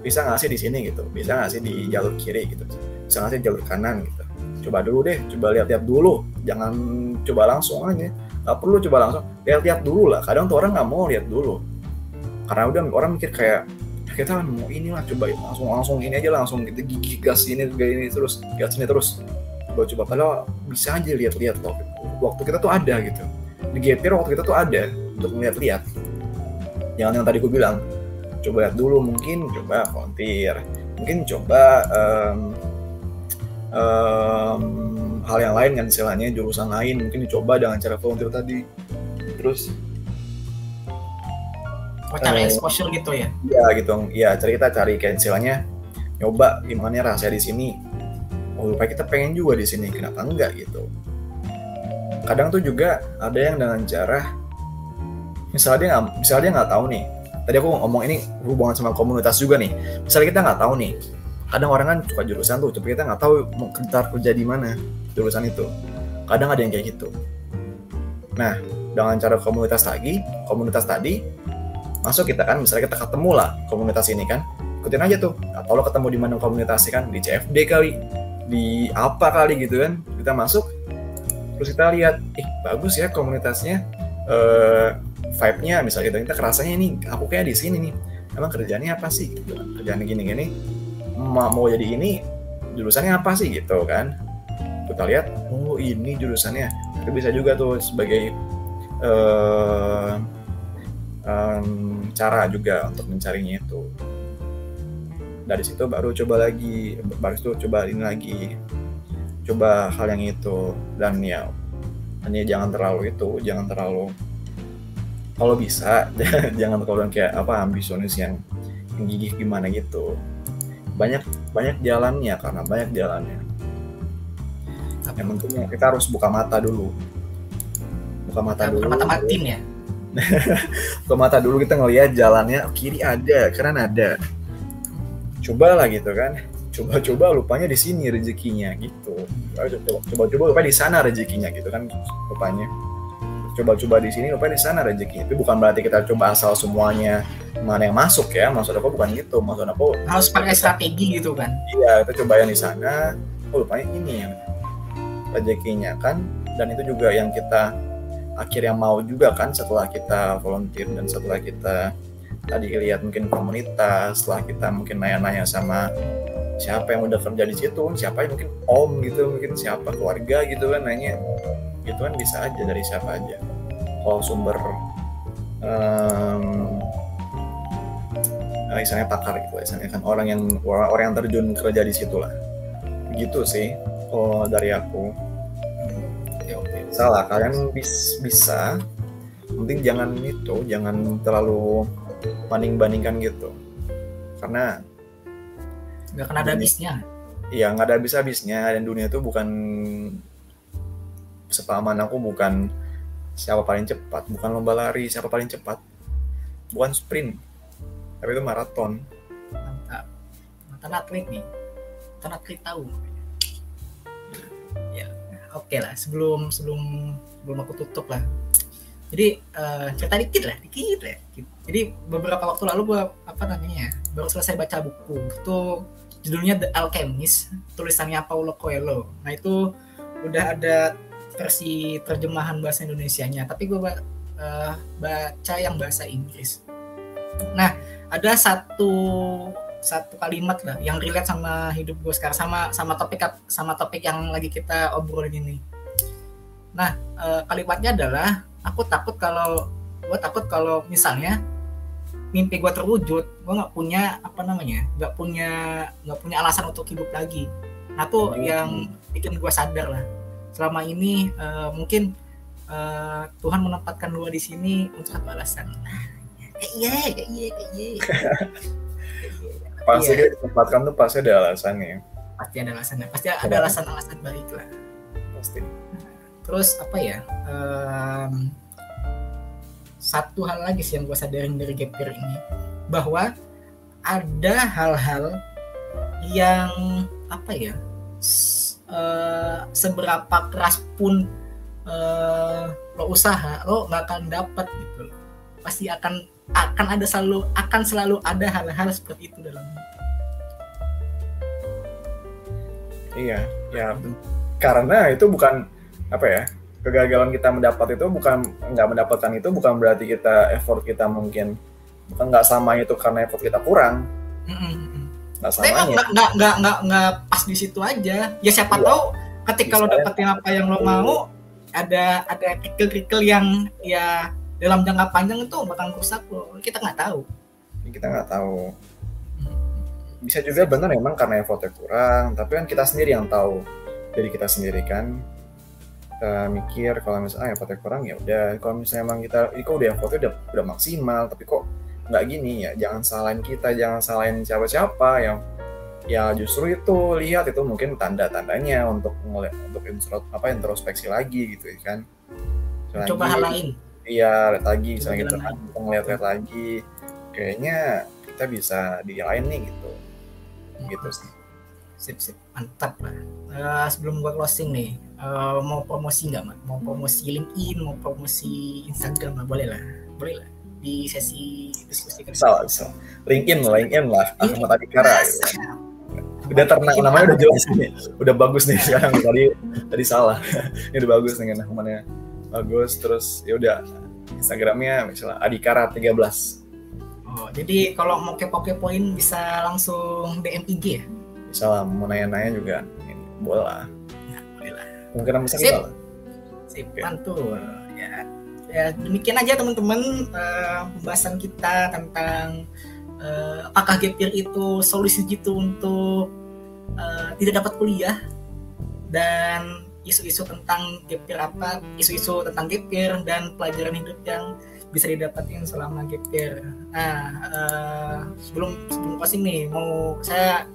bisa nggak sih di sini gitu? Bisa nggak sih di jalur kiri gitu? Bisa nggak sih jalur kanan gitu? Coba dulu deh. Coba lihat-lihat dulu. Jangan coba langsung aja. Nggak perlu coba langsung. Lihat-lihat dulu lah. Kadang tuh orang nggak mau lihat dulu. Karena udah orang mikir kayak kita mau inilah coba langsung langsung ini aja langsung gitu gigi gas ini ini terus gas ini terus. Coba coba kalau bisa aja lihat-lihat loh. Waktu kita tuh ada gitu. Di GPR waktu kita tuh ada untuk melihat-lihat jangan yang tadi gue bilang coba lihat dulu mungkin coba volunteer. Mungkin coba um, um, hal yang lain kan istilahnya jurusan lain. Mungkin dicoba dengan cara volunteer tadi. Terus oh, cari uh, exposure gitu ya? iya gitu. Iya cari kita cari kayak istilahnya nyoba gimana rasanya di sini. Oh lupa kita pengen juga di sini. Kenapa enggak gitu. Kadang tuh juga ada yang dengan cara misalnya dia nggak misalnya dia nggak tahu nih. Tadi aku ngomong ini hubungan sama komunitas juga nih. Misalnya kita nggak tahu nih. Kadang orang kan suka jurusan tuh tapi kita nggak tahu mau kerja kerja di mana jurusan itu. Kadang ada yang kayak gitu. Nah dengan cara komunitas lagi komunitas tadi masuk kita kan misalnya kita ketemu lah komunitas ini kan. Ikutin aja tuh atau lo ketemu di mana komunitas kan di CFD kali di apa kali gitu kan. Kita masuk terus kita lihat eh bagus ya komunitasnya uh, vibe-nya. Misalnya gitu kita kerasanya ini aku kayak di sini nih emang kerjanya apa sih? Gitu kerjaan gini-gini mau, mau jadi ini jurusannya apa sih? Gitu kan. Kita lihat oh ini jurusannya. Itu bisa juga tuh sebagai uh, um, cara juga untuk mencarinya itu. Dari situ baru coba lagi baru itu coba ini lagi coba hal yang itu. Dan ya hanya jangan terlalu itu jangan terlalu kalau bisa jangan terlalu kayak apa ambisionis yang, yang gigih gimana gitu. Banyak banyak jalannya karena banyak jalannya. Yang penting kita harus buka mata dulu. Buka mata dulu mata ya buka mata dulu kita ngelihat jalannya kiri ada kanan ada. Cobalah gitu kan. Coba-coba lupanya di sini rezekinya gitu. Coba-coba lupa di sana rezekinya gitu kan lupanya. Coba-coba di sini lupa di sana rezekinya. Tapi bukan berarti kita coba asal semuanya mana yang masuk ya. Maksud aku bukan gitu. Maksud aku harus pakai strategi gitu kan. Iya kita coba yang di sana. Oh lupanya ini yang rezekinya kan. Dan itu juga yang kita akhirnya mau juga kan setelah kita volunteer dan setelah kita tadi lihat mungkin komunitas setelah kita mungkin nanya-nanya sama siapa yang udah kerja di situ siapa yang mungkin om gitu mungkin siapa keluarga gitu kan nanya gitu kan bisa aja dari siapa aja? Kalau sumber um, misalnya pakar gitu misalnya kan orang yang orang, orang yang terjun kerja di situ lah. Gitu sih kalau dari aku salah kalian bis, bisa. Penting jangan itu jangan terlalu banding bandingkan gitu. Karena nggak akan ada habisnya. Iya nggak ada habis habisnya dan dunia itu bukan sepaman aku bukan siapa paling cepat. Bukan lomba lari siapa paling cepat. Bukan sprint. Tapi itu maraton. Mantap. Mantan atlet nih. Mantan atlet tahu. Ya oke okay lah sebelum sebelum sebelum aku tutup lah. Jadi uh, cerita dikit lah dikit lah. Jadi beberapa waktu lalu gua apa namanya baru selesai baca buku. Itu judulnya The Alchemist tulisannya Paulo Coelho. Nah itu udah ada versi terjemahan bahasa Indonesia-nya tapi gue uh, baca yang bahasa Inggris. Nah ada satu satu kalimat lah yang relate sama hidup gue sekarang sama sama topik sama topik yang lagi kita obrolin ini. Nah uh, kalimatnya adalah aku takut kalau gue takut kalau misalnya mimpi gue terwujud gue nggak punya apa namanya nggak punya nggak punya alasan untuk hidup lagi. Nah tuh hmm. yang bikin gue sadar lah. Selama ini uh, mungkin uh, Tuhan menempatkan gue di sini untuk satu alasan. Iya kayak iya kayak iya pasti iya. ditempatkan tuh pasti ada alasannya. Pasti ada alasannya. Pasti ada alasan-alasan baik lah. Pasti. Terus apa ya? Um, satu hal lagi sih yang gue sadarin dari gap year ini. Bahwa ada hal-hal yang apa ya? Uh, seberapa keras pun uh, lo usaha lo nggak akan dapat gitu. Pasti akan akan ada selalu akan selalu ada hal-hal seperti itu dalam iya ya. Karena itu bukan apa ya kegagalan kita mendapat itu bukan nggak mendapatkan itu bukan berarti kita effort kita mungkin bukan nggak sama itu karena effort kita kurang. Nggak sama nggak nggak nggak nggak nggak pas di situ aja. Ya siapa iya. tahu ketika Bisa lo dapetin apa yang lo mau ada ada kerikil-kerikil yang ya dalam jangka panjang itu bakal rusak lo kita nggak tahu. Kita nggak tahu. Bisa juga benar emang karena effortnya kurang tapi kan kita sendiri yang tahu. Dari kita sendiri kan kita mikir kalau misalnya ah, effortnya kurang ya udah. Kalau misalnya emang kita ini kok udah effortnya udah udah maksimal tapi kok nggak gini? Ya jangan salahin kita jangan salahin siapa-siapa yang ya justru itu lihat itu mungkin tanda-tandanya untuk ngeliat untuk intro, apa introspeksi lagi gitu ya kan. Coba hal lain iya lihat lagi misalnya kita kan ngeliat-lihat lagi. Kayaknya kita bisa di lain nih gitu. Gitu sih. Sip sip. Mantap lah uh, sebelum gua closing nih uh, mau promosi nggak mat? Mau promosi LinkedIn mau promosi Instagram lah boleh lah. Boleh lah. Di sesi diskusi kerja salah bisa LinkedIn lah LinkedIn lah. Ahmad Adikara udah ternak namanya udah jelas nih. Udah bagus nih sekarang. Tadi tadi salah. Ini udah bagus nih namanya. Bagus terus ya udah Instagramnya misalnya Adikara 13 Oh, jadi kalau mau kepo-kepoin bisa langsung DM IG ya? bisa lah mau nanya-nanya juga. Ini, boleh lah. Nah, boleh lah. Mungkin lah. Sip okay. mantul ya. Ya demikian aja teman-teman uh, pembahasan kita tentang uh, apakah gap year itu solusi gitu untuk uh, tidak dapat kuliah dan isu-isu tentang gap year apa isu-isu tentang gap year dan pelajaran hidup yang bisa didapatin selama gap year. Nah, uh, sebelum sebelum closing nih, mau saya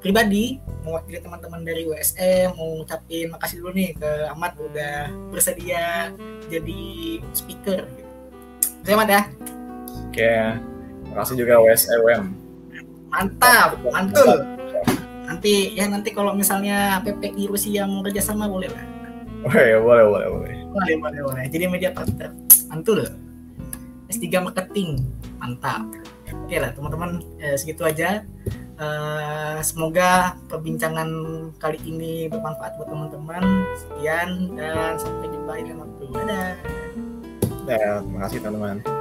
pribadi mewakili teman-teman dari USM mau ngucapin makasih dulu nih ke Ahmad udah bersedia jadi speaker gitu. Ahmad ya. Oke, makasih juga USM. Mantap, mantul. Nanti ya nanti kalau misalnya PPI Rusia mau kerjasama boleh lah. Oh ya boleh boleh boleh. Boleh boleh boleh. Jadi media partner mantul. S3 marketing mantap. Oke lah teman-teman eh, segitu aja Uh, semoga perbincangan kali ini bermanfaat buat teman-teman. Sekian dan sampai jumpa di lain waktu. Dadah. Ya, terima kasih teman-teman.